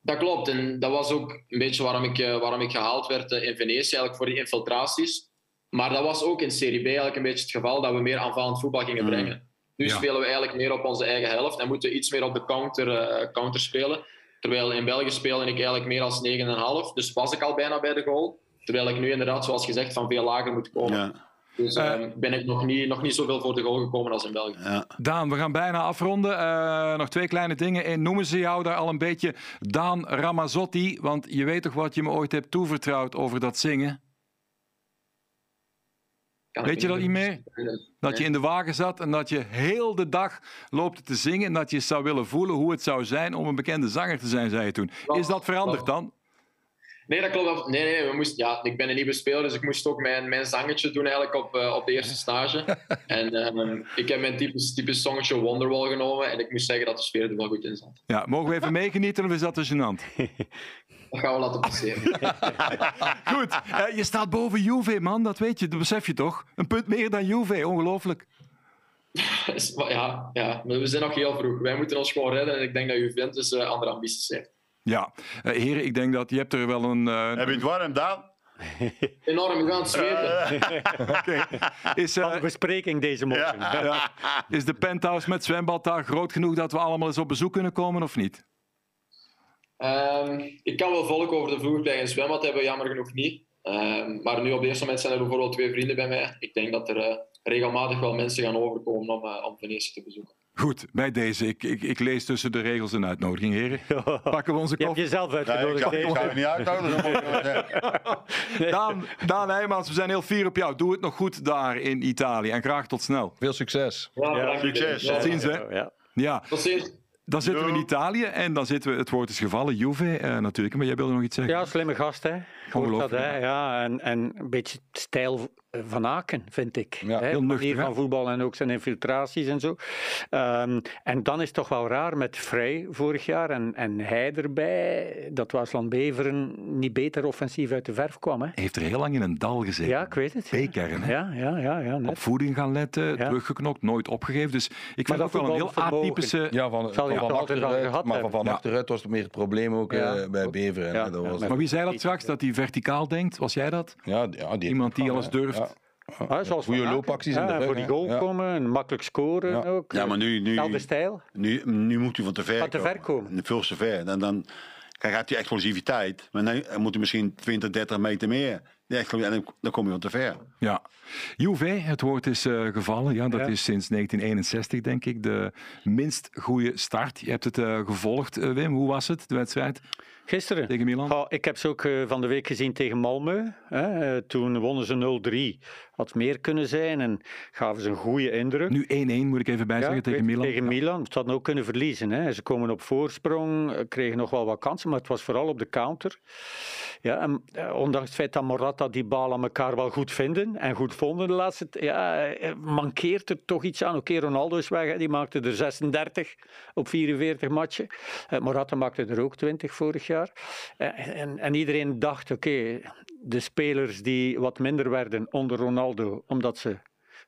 Dat klopt. En dat was ook een beetje waarom ik, uh, waarom ik gehaald werd uh, in Venetië, eigenlijk voor die infiltraties. Maar dat was ook in Serie B eigenlijk een beetje het geval dat we meer aanvallend voetbal gingen Mm. brengen. Nu Ja. spelen we eigenlijk meer op onze eigen helft en moeten we iets meer op de counter, uh, counter spelen. Terwijl in België speelde ik eigenlijk meer als 9,5. Dus was ik al bijna bij de goal. Terwijl ik nu inderdaad, zoals gezegd, van veel lager moet komen. Ja, Dus Eh. um, ben ik nog niet, nog niet zoveel voor de goal gekomen als in België. ja. Daan, we gaan bijna afronden. Eh, nog twee kleine dingen. Eén, noemen ze jou daar al een beetje Daan Ramazzotti? Want je weet toch wat je me ooit hebt toevertrouwd over dat zingen? Weet je dat niet meer? Dat je in de wagen zat en dat je heel de dag loopt te zingen en dat je zou willen voelen hoe het zou zijn om een bekende zanger te zijn, zei je toen. Is dat veranderd dan? Nee, dat klopt. Nee, nee, we moesten, ja, ik ben een nieuwe speler, dus ik moest ook mijn, mijn zangetje doen eigenlijk op, uh, op de eerste stage. en um, ik heb mijn typisch, typisch songetje Wonderwall genomen en ik moest zeggen dat de sfeer er wel goed in zat. Ja, mogen we even meegenieten of is dat te gênant? Dat gaan we laten passeren. goed, je staat boven Juve, man, dat weet je, dat besef je toch? Een punt meer dan Juve, ongelooflijk. ja, ja, maar we zijn nog heel vroeg. Wij moeten ons gewoon redden en ik denk dat Juventus uh, andere ambities heeft. Ja, uh, heren, ik denk dat je hebt er wel een... Uh, Heb je het warm, Daan? Enorm, ik ga het zweten. okay. Is, uh, bespreking deze morgen. Ja. Ja. Is de penthouse met zwembad daar groot genoeg dat we allemaal eens op bezoek kunnen komen of niet? Um, ik kan wel volk over de vloer bij een zwembad hebben, jammer genoeg niet. Um, maar nu op dit moment zijn er bijvoorbeeld twee vrienden bij mij. Ik denk dat er uh, regelmatig wel mensen gaan overkomen om, uh, om Venetië te bezoeken. Goed, bij deze. Ik, ik, ik, lees tussen de regels een uitnodiging, heren. Pakken we onze Je hebt jezelf uitgenodigd. Nee, ik ga je niet uitnodigen. nee. Daan, Daan Heijmans, we zijn heel fier op jou. Doe het nog goed daar in Italië en graag tot snel. Veel succes. Ja, ja, succes. Tot ziens, hè. Ja. ja. Tot ziens. Dan zitten we in. Italië en dan zitten we, het woord is gevallen, Juve eh, natuurlijk. Maar jij wilde nog iets zeggen? Ja, slimme gast, hè. Hoort dat, Ongelooflijk, hè. Ja, en, en een beetje stijl van Aken, vind ik. Ja, hè. heel nuchter, manier van voetbal en ook zijn infiltraties en zo. Ehm, en dan is het toch wel raar met Vrij vorig jaar en, en hij erbij, dat Waasland Beveren niet beter offensief uit de verf kwam. Hè. Hij heeft er heel lang in een dal gezeten. Ja, ik weet het. ja. B-kern, hè? Ja, ja, ja, ja Op net. voeding gaan letten, Ja. teruggeknokt, nooit opgegeven. Dus ik vind dat het ook wel een heel vermogen. atypische... Ja, van, Zal hij van, wel achteruit, gehad maar van, van Ja. achteruit was het meer het probleem ook Ja. eh, bij Beveren. Ja, hè. Dat ja, was, met- Maar wie zei dat straks, dat hij verticaal denkt? Was jij dat? ja, die- ja, die Iemand die alles durft. Ja. Zoals Goede loopacties in de Voor die goal Ja. komen en makkelijk scoren Ja. ook. Ja, maar nu, nu, stijl. nu, nu moet hij van te ver Van te ver komen. Veel te ver. En dan, kijk, hij heeft die explosiviteit. Maar nee, hij moet hij misschien 20, 30 meter meer. En dan, dan kom je van te ver. Ja. Juve, het woord is eh, gevallen. Ja, dat Ja. is sinds 1961, denk ik, de minst goede start. Je hebt het eh, gevolgd, eh, Wim. Hoe was het, de wedstrijd Gisteren. tegen Milan? Ja, ik heb ze ook eh, van de week gezien tegen Malmö. Hè. Eh, Toen wonnen ze 0-3. Had meer kunnen zijn en gaven ze een goede indruk. Nu 1-1, moet ik even bijzeggen, Ja, tegen Milan. Tegen Ja. Milan. Ze hadden ook kunnen verliezen. Hè. Ze komen op voorsprong, eh, kregen nog wel wat kansen, maar het was vooral op de counter. Ja, en, ondanks het feit dat Morata die bal aan elkaar wel goed vinden en goed vonden de laatste ja, mankeert er toch iets aan. Oké, Ronaldo is weg, hè. die maakte er 36 op 44 matchen. Morata maakte er ook 20 vorig jaar. Eh, en, en iedereen dacht, oké, de spelers die wat minder werden onder Ronaldo, omdat ze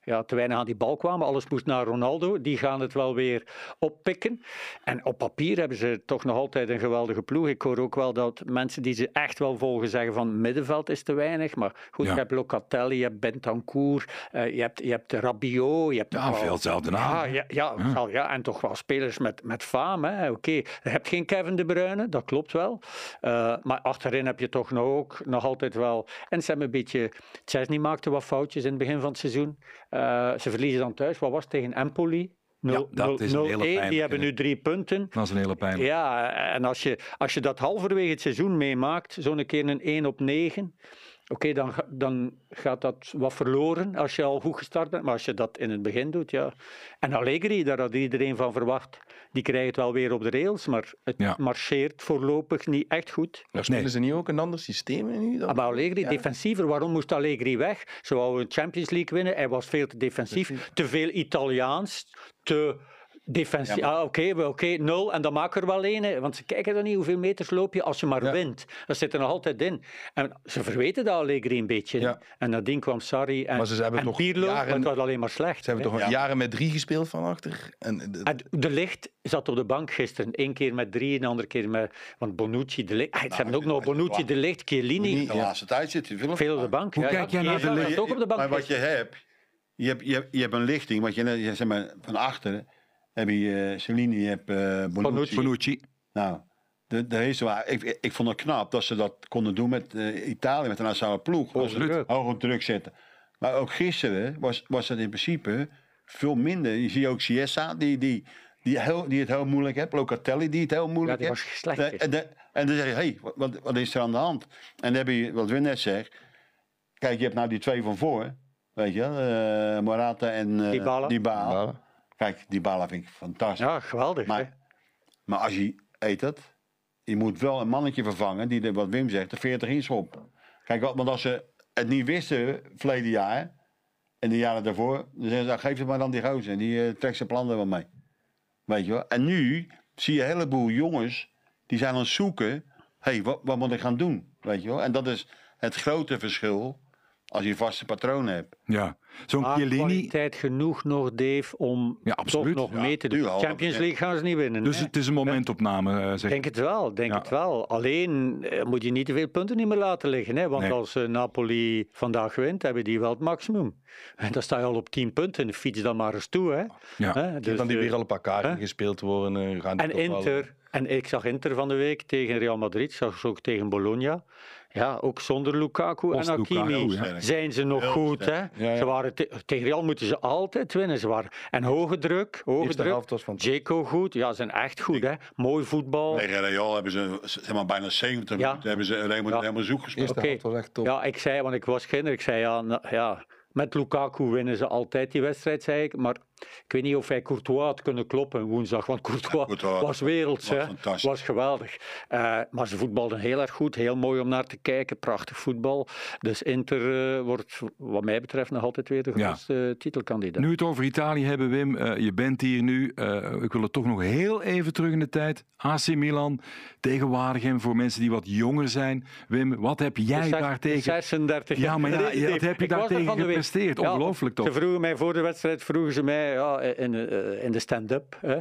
ja, te weinig aan die bal kwamen. Alles moest naar Ronaldo. Die gaan het wel weer oppikken. En op papier hebben ze toch nog altijd een geweldige ploeg. Ik hoor ook wel dat mensen die ze echt wel volgen zeggen van middenveld is te weinig. Maar goed, Ja. je hebt Locatelli, je hebt Bentancur, eh, je hebt, je hebt Rabiot. Je hebt Ja, veel hetzelfde naam, Ja, ja, ja, en toch wel spelers met, met faam. hè. Oké, je hebt geen Kevin De Bruyne, dat klopt wel. Eh, maar achterin heb je toch nog, ook, nog altijd wel... En ze hebben een beetje... Chesney maakte wat foutjes in het begin van het seizoen. Ze verliezen dan thuis. Wat was het tegen Empoli? Ja, dat is een hele 0-1. pijnlijke. Die hebben nu drie punten. Dat is een hele pijn. Ja, en als je, als je dat halverwege het seizoen meemaakt, zo'n keer een 1 op 9, oké, dan, dan gaat dat wat verloren als je al goed gestart bent. Maar als je dat in het begin doet, ja. En Allegri, daar had iedereen van verwacht, die krijgt het wel weer op de rails, maar het Ja. marcheert voorlopig niet echt goed. Maar spelen ze niet ook een ander systeem in nu? Dan? Ah, Maar Allegri, Ja. defensiever, waarom moest Allegri weg? Ze wou een Champions League winnen, hij was veel te defensief, te veel Italiaans, te defensief. Ja, ah, oké, nul, en dan maak er wel een, hè, want ze kijken dan niet hoeveel meters loop je als je maar Ja. wint. Dat zit er nog altijd in. En ze verweten dat Allegri een beetje. Ja. En nadien kwam Sarri en, Maar ze hebben en toch Pirlo, jaren- maar het was alleen maar slecht. Ze hebben hè. toch Ja. jaren met drie gespeeld van achter? En, de- En de licht zat op de bank gisteren. Eén keer met drie, een andere keer met... Want Bonucci, de licht... Ah, ze hebben ook nog Bonucci, de licht, Chiellini. De laatste tijd zit hij veel op Veel op de bank. Hoe ja, kijk jij naar de zat licht? ook op de bank Maar wat je hebt, je hebt, je hebt, je hebt een lichting. Wat je, je, zeg maar, van achter heb je uh, Cellini, je hebt eh Bonucci. Bonucci. Nou, de, de wel- ik, ik vond het knap dat ze dat konden doen met eh, Italië, met de nationale ploeg. Druk. Hoge druk zetten. Maar ook gisteren was, was het in principe veel minder. Je ziet ook Chiesa, die, die, die, heel, die het heel moeilijk heeft. Locatelli, die het heel Ja, moeilijk die heeft. was slecht. De- en, de- en dan zeg je, hé, hey, wat, wat is er aan de hand? En dan heb je, wat Wim net zegt, kijk, je hebt nou die twee van voor, weet je, wel, eh, Morata en eh Dybala. Dybala. Ja. Kijk, Dybala vind ik fantastisch. Ja, geweldig. hè. Maar, maar als je eet het, je moet wel een mannetje vervangen die, de, wat Wim zegt, de 40 inschopt. Kijk, want als ze het niet wisten verleden jaar en de jaren daarvoor, dan zeggen ze, nou, geef het maar dan die gozer en die eh, trekt zijn plannen wel mee. Weet je wel? En nu zie je een heleboel jongens die zijn aan het zoeken, hé, hey, wat, wat moet ik gaan doen? Weet je wel? En dat is het grote verschil als je vaste patronen hebt. Ja. Zo'n Chiellini. kwaliteit genoeg nog, Dave, om Ja, toch absoluut. nog Ja, mee te doen. Champions 100%. League gaan ze niet winnen. Dus hè. het is een momentopname, eh, Ik zeg denk het wel, denk Ja. het wel. Alleen eh, moet je niet te veel punten niet meer laten liggen. Hè? Want Nee. als eh, Napoli vandaag wint, hebben die wel het maximum. En dan sta je al op 10 punten. Fiets dan maar eens toe. Hè? Ja. Hè? Dus, dan die weer al een paar kaarten hè? gespeeld worden. eh, gaan En toch wel- Inter, en ik zag Inter van de week tegen Real Madrid, zag ze ook tegen Bologna. Ja, ook zonder Lukaku Post en Hakimi Lukaku, ja. zijn ze nog Heel goed. Hè? Ja, ja. Ze waren te- tegen Real moeten ze altijd winnen. Ze waren, en hoge druk, hoge Eerste druk. helft was van Jaco goed, ja, ze zijn echt goed. Hè? Mooi voetbal. Tegen Real hebben ze zeg maar, bijna 70 Ja. minuten hebben ze helemaal, Ja. helemaal zoek gespeeld. Eerste was echt top. Ja, ik zei, want ik was kinder, ik zei ja, nou, ja, met Lukaku winnen ze altijd die wedstrijd, zei ik. Maar Ik weet niet of hij Courtois had kunnen kloppen woensdag, want Courtois, Courtois was werelds, was was geweldig. Eh, maar ze voetbalden heel erg goed, heel mooi om naar te kijken, prachtig voetbal. Dus Inter eh, wordt wat mij betreft nog altijd weer de Ja. grootste titelkandidaat. Nu het over Italië hebben, Wim, eh, je bent hier nu. Eh, ik wil het toch nog heel even terug in de tijd. AC Milan tegen Waregem voor mensen die wat jonger zijn. Wim, wat heb jij Zes- daar tegen... 36 Ja, maar ja, wat heb je daartegen gepresteerd? Ja, Ongelooflijk toch? Ze vroegen mij voor de wedstrijd, vroegen ze mij ja, in, eh, in de stand-up, hè,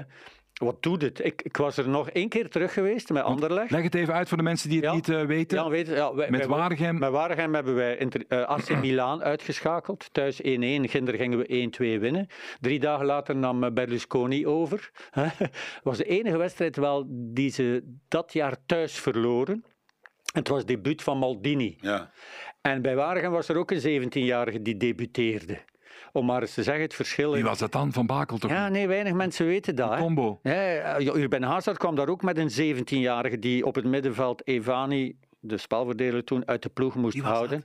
wat doet het? Ik, ik was er nog één keer terug geweest met Anderlecht. Leg het even uit voor de mensen die het Ja. niet eh, weten. Ja, weet, ja, wij- Met Waregem. Met Waregem hebben wij Inter, eh, AC Milan uitgeschakeld. Thuis 1-1, ginder gingen we 1-2 winnen. Drie dagen later nam eh, Berlusconi over. Het was de enige wedstrijd wel die ze dat jaar thuis verloren. Het was het debuut van Maldini. Ja. En bij Waregem was er ook een 17-jarige die debuteerde. Om maar eens te zeggen, het verschil... Wie was dat dan? Van Bakel toch? Ja, nee, weinig mensen weten dat. hè. Combo. Eh, Urban Hazard kwam daar ook met een 17-jarige die op het middenveld Evani, de spelverdeler toen, uit de ploeg moest houden.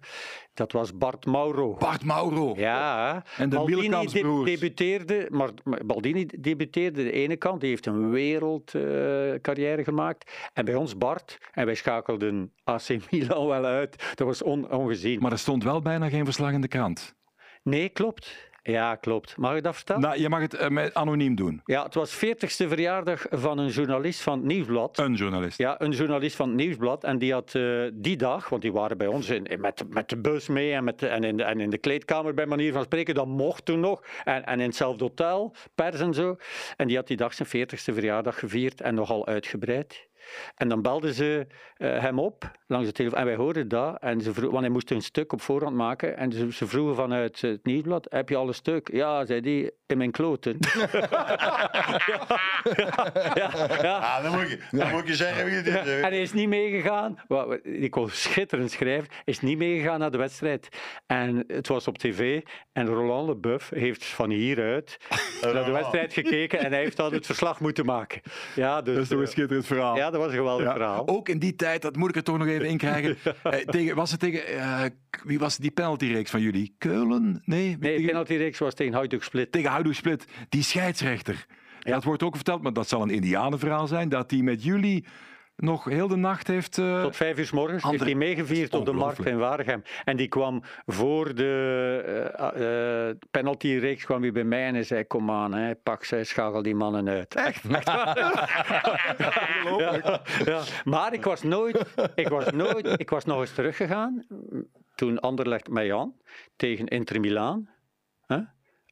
Dat? was Bart Mauro. Bart Mauro. Ja, En de Wielkampsbroers. debuteerde, maar Baldini debuteerde de ene kant, die heeft een wereldcarrière gemaakt. En bij ons Bart, en wij schakelden AC Milan wel uit. Dat was on- ongezien. Maar er stond wel bijna geen verslag in de krant. Nee, klopt. Ja, klopt. Mag ik dat vertellen? Nou, je mag het eh, met anoniem doen. Ja, het was 40ste verjaardag van een journalist van het Nieuwsblad. Een journalist. Ja, een journalist van het Nieuwsblad. En die had eh, die dag, want die waren bij ons in, in- met, met de bus mee en, met de- en, in de, en in de kleedkamer bij manier van spreken, dat mocht toen nog. En, en in hetzelfde hotel, pers en zo. En die had die dag zijn 40ste verjaardag gevierd en nogal uitgebreid. En dan belden ze eh, hem op langs de telefoon. En wij hoorden dat. En ze vroeg, want hij moest een stuk op voorhand maken. En ze, ze vroegen vanuit het nieuwsblad: Heb je al een stuk? Ja, zei die, in mijn kloten. ja, ja, Ah, dan, moet je, dan moet je zeggen wie het is. ja, hè. en hij is niet meegegaan. Die kon schitterend schrijven. Is niet meegegaan naar de wedstrijd. En het was op tv. En Roland Leboeuf heeft van hieruit naar de wedstrijd gekeken. En hij heeft dan het verslag moeten maken. Ja, dus, Dat is toch een eh, schitterend verhaal. ja, dat was een geweldig Ja. verhaal. Ook in die tijd, dat moet ik er toch nog even in krijgen. Eh, tegen, was het tegen, eh, wie was die penaltyreeks van jullie? Keulen? Nee, Nee, de penaltyreeks was tegen Hajduk Split. tegen Houdoe Split. Die scheidsrechter. Dat wordt ook verteld, maar dat zal een indianenverhaal zijn, dat hij met jullie nog heel de nacht heeft... eh, Tot vijf uur 's morgens heeft hij meegevierd op de markt in Waregem. En die kwam voor de eh eh, penaltyreeks kwam hij bij mij en hij zei: Kom aan, hè, pak zij, schakel die mannen uit. Echt? ja, ja. Maar ik was nooit, ik was nooit, ik was nog eens teruggegaan toen Anderlecht mij aan tegen Inter Milaan. Hè?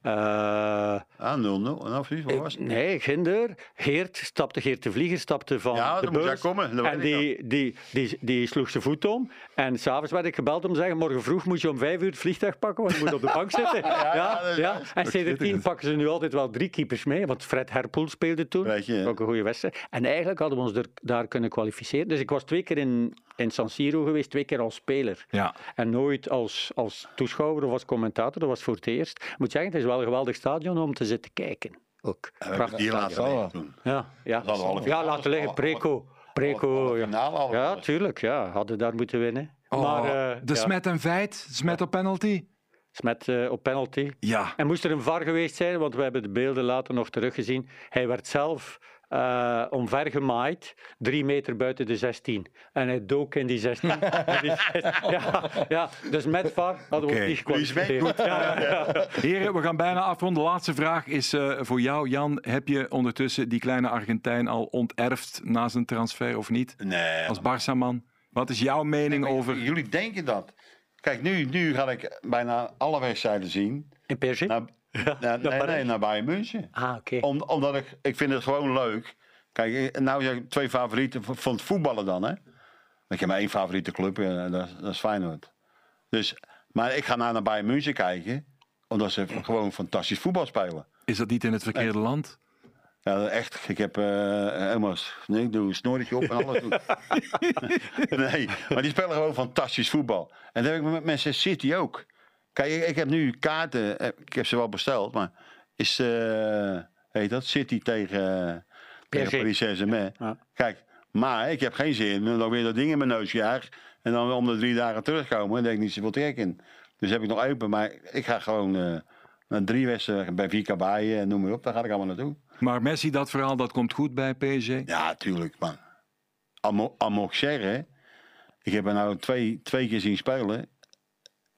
Eh, Ah, 0-0. Nou, precies, wat was het? Nee, Ginder. Geert stapte, Geert de Vlieger stapte van Ja, de bus. hij komen, dat en die, die, die, die sloeg zijn voet om. En s'avonds werd ik gebeld om te zeggen, morgen vroeg moet je om vijf uur het vliegtuig pakken, want je moet op de bank zitten. ja, ja, En sindsdien pakken ze nu altijd wel drie keepers mee, want Fred Herpoel speelde toen. Weet je, hè? ook een goede wedstrijd. En eigenlijk hadden we ons er, daar kunnen kwalificeren. Dus ik was twee keer in, in San Siro geweest, twee keer als speler. ja. En nooit als, als toeschouwer of als commentator, dat was voor het eerst. Ik moet zeggen, het is wel een geweldig stadion om te zitten kijken. Ook. Prachtig hier stadion. laten liggen toen. Ja, ja. Ja laten liggen. Preco. Preco, ja. tuurlijk. Ja. Hadden daar moeten winnen. Oh, maar, eh, de ja, smet en feit, smet op penalty. Smet eh, op penalty. Ja. En moest er een VAR geweest zijn, want we hebben de beelden later nog teruggezien. Hij werd zelf eh omvergemaaid, drie meter buiten de 16. En hij dook in die 16. En die 16 ja, ja, dus met VAR hadden we Oké. ook niet gekwalificeerd. Goed. Ja. Heren, we gaan bijna afronden. De laatste vraag is eh, voor jou, Jan. Heb je ondertussen die kleine Argentijn al onterfd na zijn transfer of niet? Nee. Als Barça-man. Wat is jouw mening over... Jullie denken dat. Kijk, nu, nu ga ik bijna alle wedstrijden zien. In PSG? Naar, naar, nee, nee, naar Bayern München. Ah, oké. Om, omdat ik, ik vind het gewoon leuk. Kijk, nou zeg ik twee favorieten van het voetballen dan, hè. Ik heb maar één favoriete club, en dat, is- dat is Feyenoord. Dus, maar ik ga nou naar Bayern München kijken, omdat ze gewoon fantastisch voetbal spelen. Is dat niet in het verkeerde land? Ja, echt. Ik heb eh helemaal nee, ik doe een snorretje op en alles. Doe. nee, maar die spelen gewoon fantastisch voetbal. En dat heb ik met Manchester City ook. Kijk, ik, ik heb nu kaarten, eh, ik heb ze wel besteld, maar is, eh heet dat, City tegen, eh, tegen PSG. Paris Saint-Germain. Ja. Kijk, maar ik heb geen zin om nog weer dat ding in mijn neus jaag en dan om de drie dagen terugkomen, daar denk ik niet zoveel trek in. Dus heb ik nog open, maar ik ga gewoon eh, Na drie wedstrijden bij vier kabaaien en noem maar op, daar ga ik allemaal naartoe. Maar Messi, dat verhaal, dat komt goed bij PSG? Ja, tuurlijk, man. Al al mocht ik zeggen, ik heb hem nou twee, twee keer zien spelen.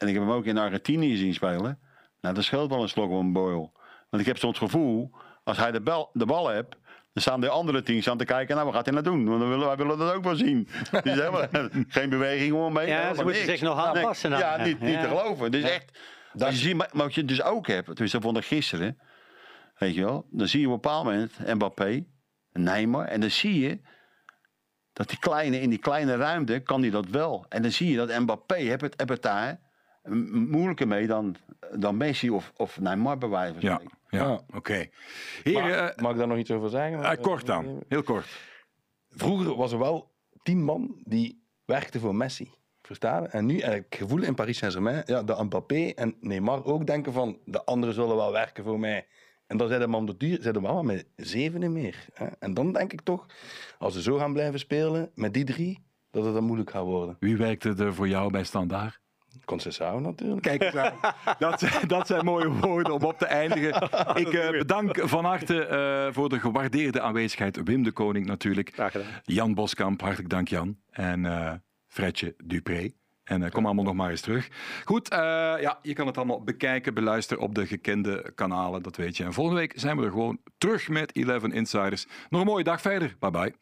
En ik heb hem ook in Argentinië zien spelen. Nou, dat scheelt wel een slok op een boil. Want ik heb soms het gevoel, als hij de, bal, de bal hebt, dan staan de andere teams aan te kijken, nou, wat gaat hij nou doen? Want dan willen, wij willen dat ook wel zien. Dus helemaal geen beweging om mee. Ja, ze moeten niks. zich nog aanpassen Nee, aan, ja, niet, niet ja. te geloven. Dus echt, als je ziet, maar, wat je dus ook hebt, dus dat vond ik gisteren, weet je wel, dan zie je op een bepaald moment Mbappé, Neymar, en dan zie je dat die kleine, in die kleine ruimte kan hij dat wel. En dan zie je dat Mbappé heeft het, heeft het daar moeilijker mee dan, dan Messi of, of Neymar bij wijze van Ja, spreken. ja. Ja. oké. Maar, eh, mag ik daar nog iets over zeggen? eh, kort dan, heel kort. Vroeger was er wel tien man die werkten voor Messi. Verstaan? En nu heb ik het gevoel in Paris Saint-Germain, ja, dat Mbappé en Neymar ook denken van de anderen zullen wel werken voor mij. En dan zijn de man de duur zijn er wel met zevenen meer. Hè? En dan denk ik toch, als ze zo gaan blijven spelen met die drie, dat het dan moeilijk gaat worden. Wie werkte er voor jou bij Standaard? Concessao natuurlijk. Kijk, aan. dat, zijn- dat zijn mooie woorden om op te eindigen. Ik eh, bedank van harte eh, voor de gewaardeerde aanwezigheid. Wim de Koning natuurlijk. Graag gedaan. Jan Boskamp, hartelijk dank Jan. En eh Fredje Dupré. En kom allemaal nog maar eens terug. Goed, ja, je kan het allemaal bekijken, beluisteren op de gekende kanalen, dat weet je. En volgende week zijn we er gewoon terug met 11 Insiders. Nog een mooie dag verder. Bye bye.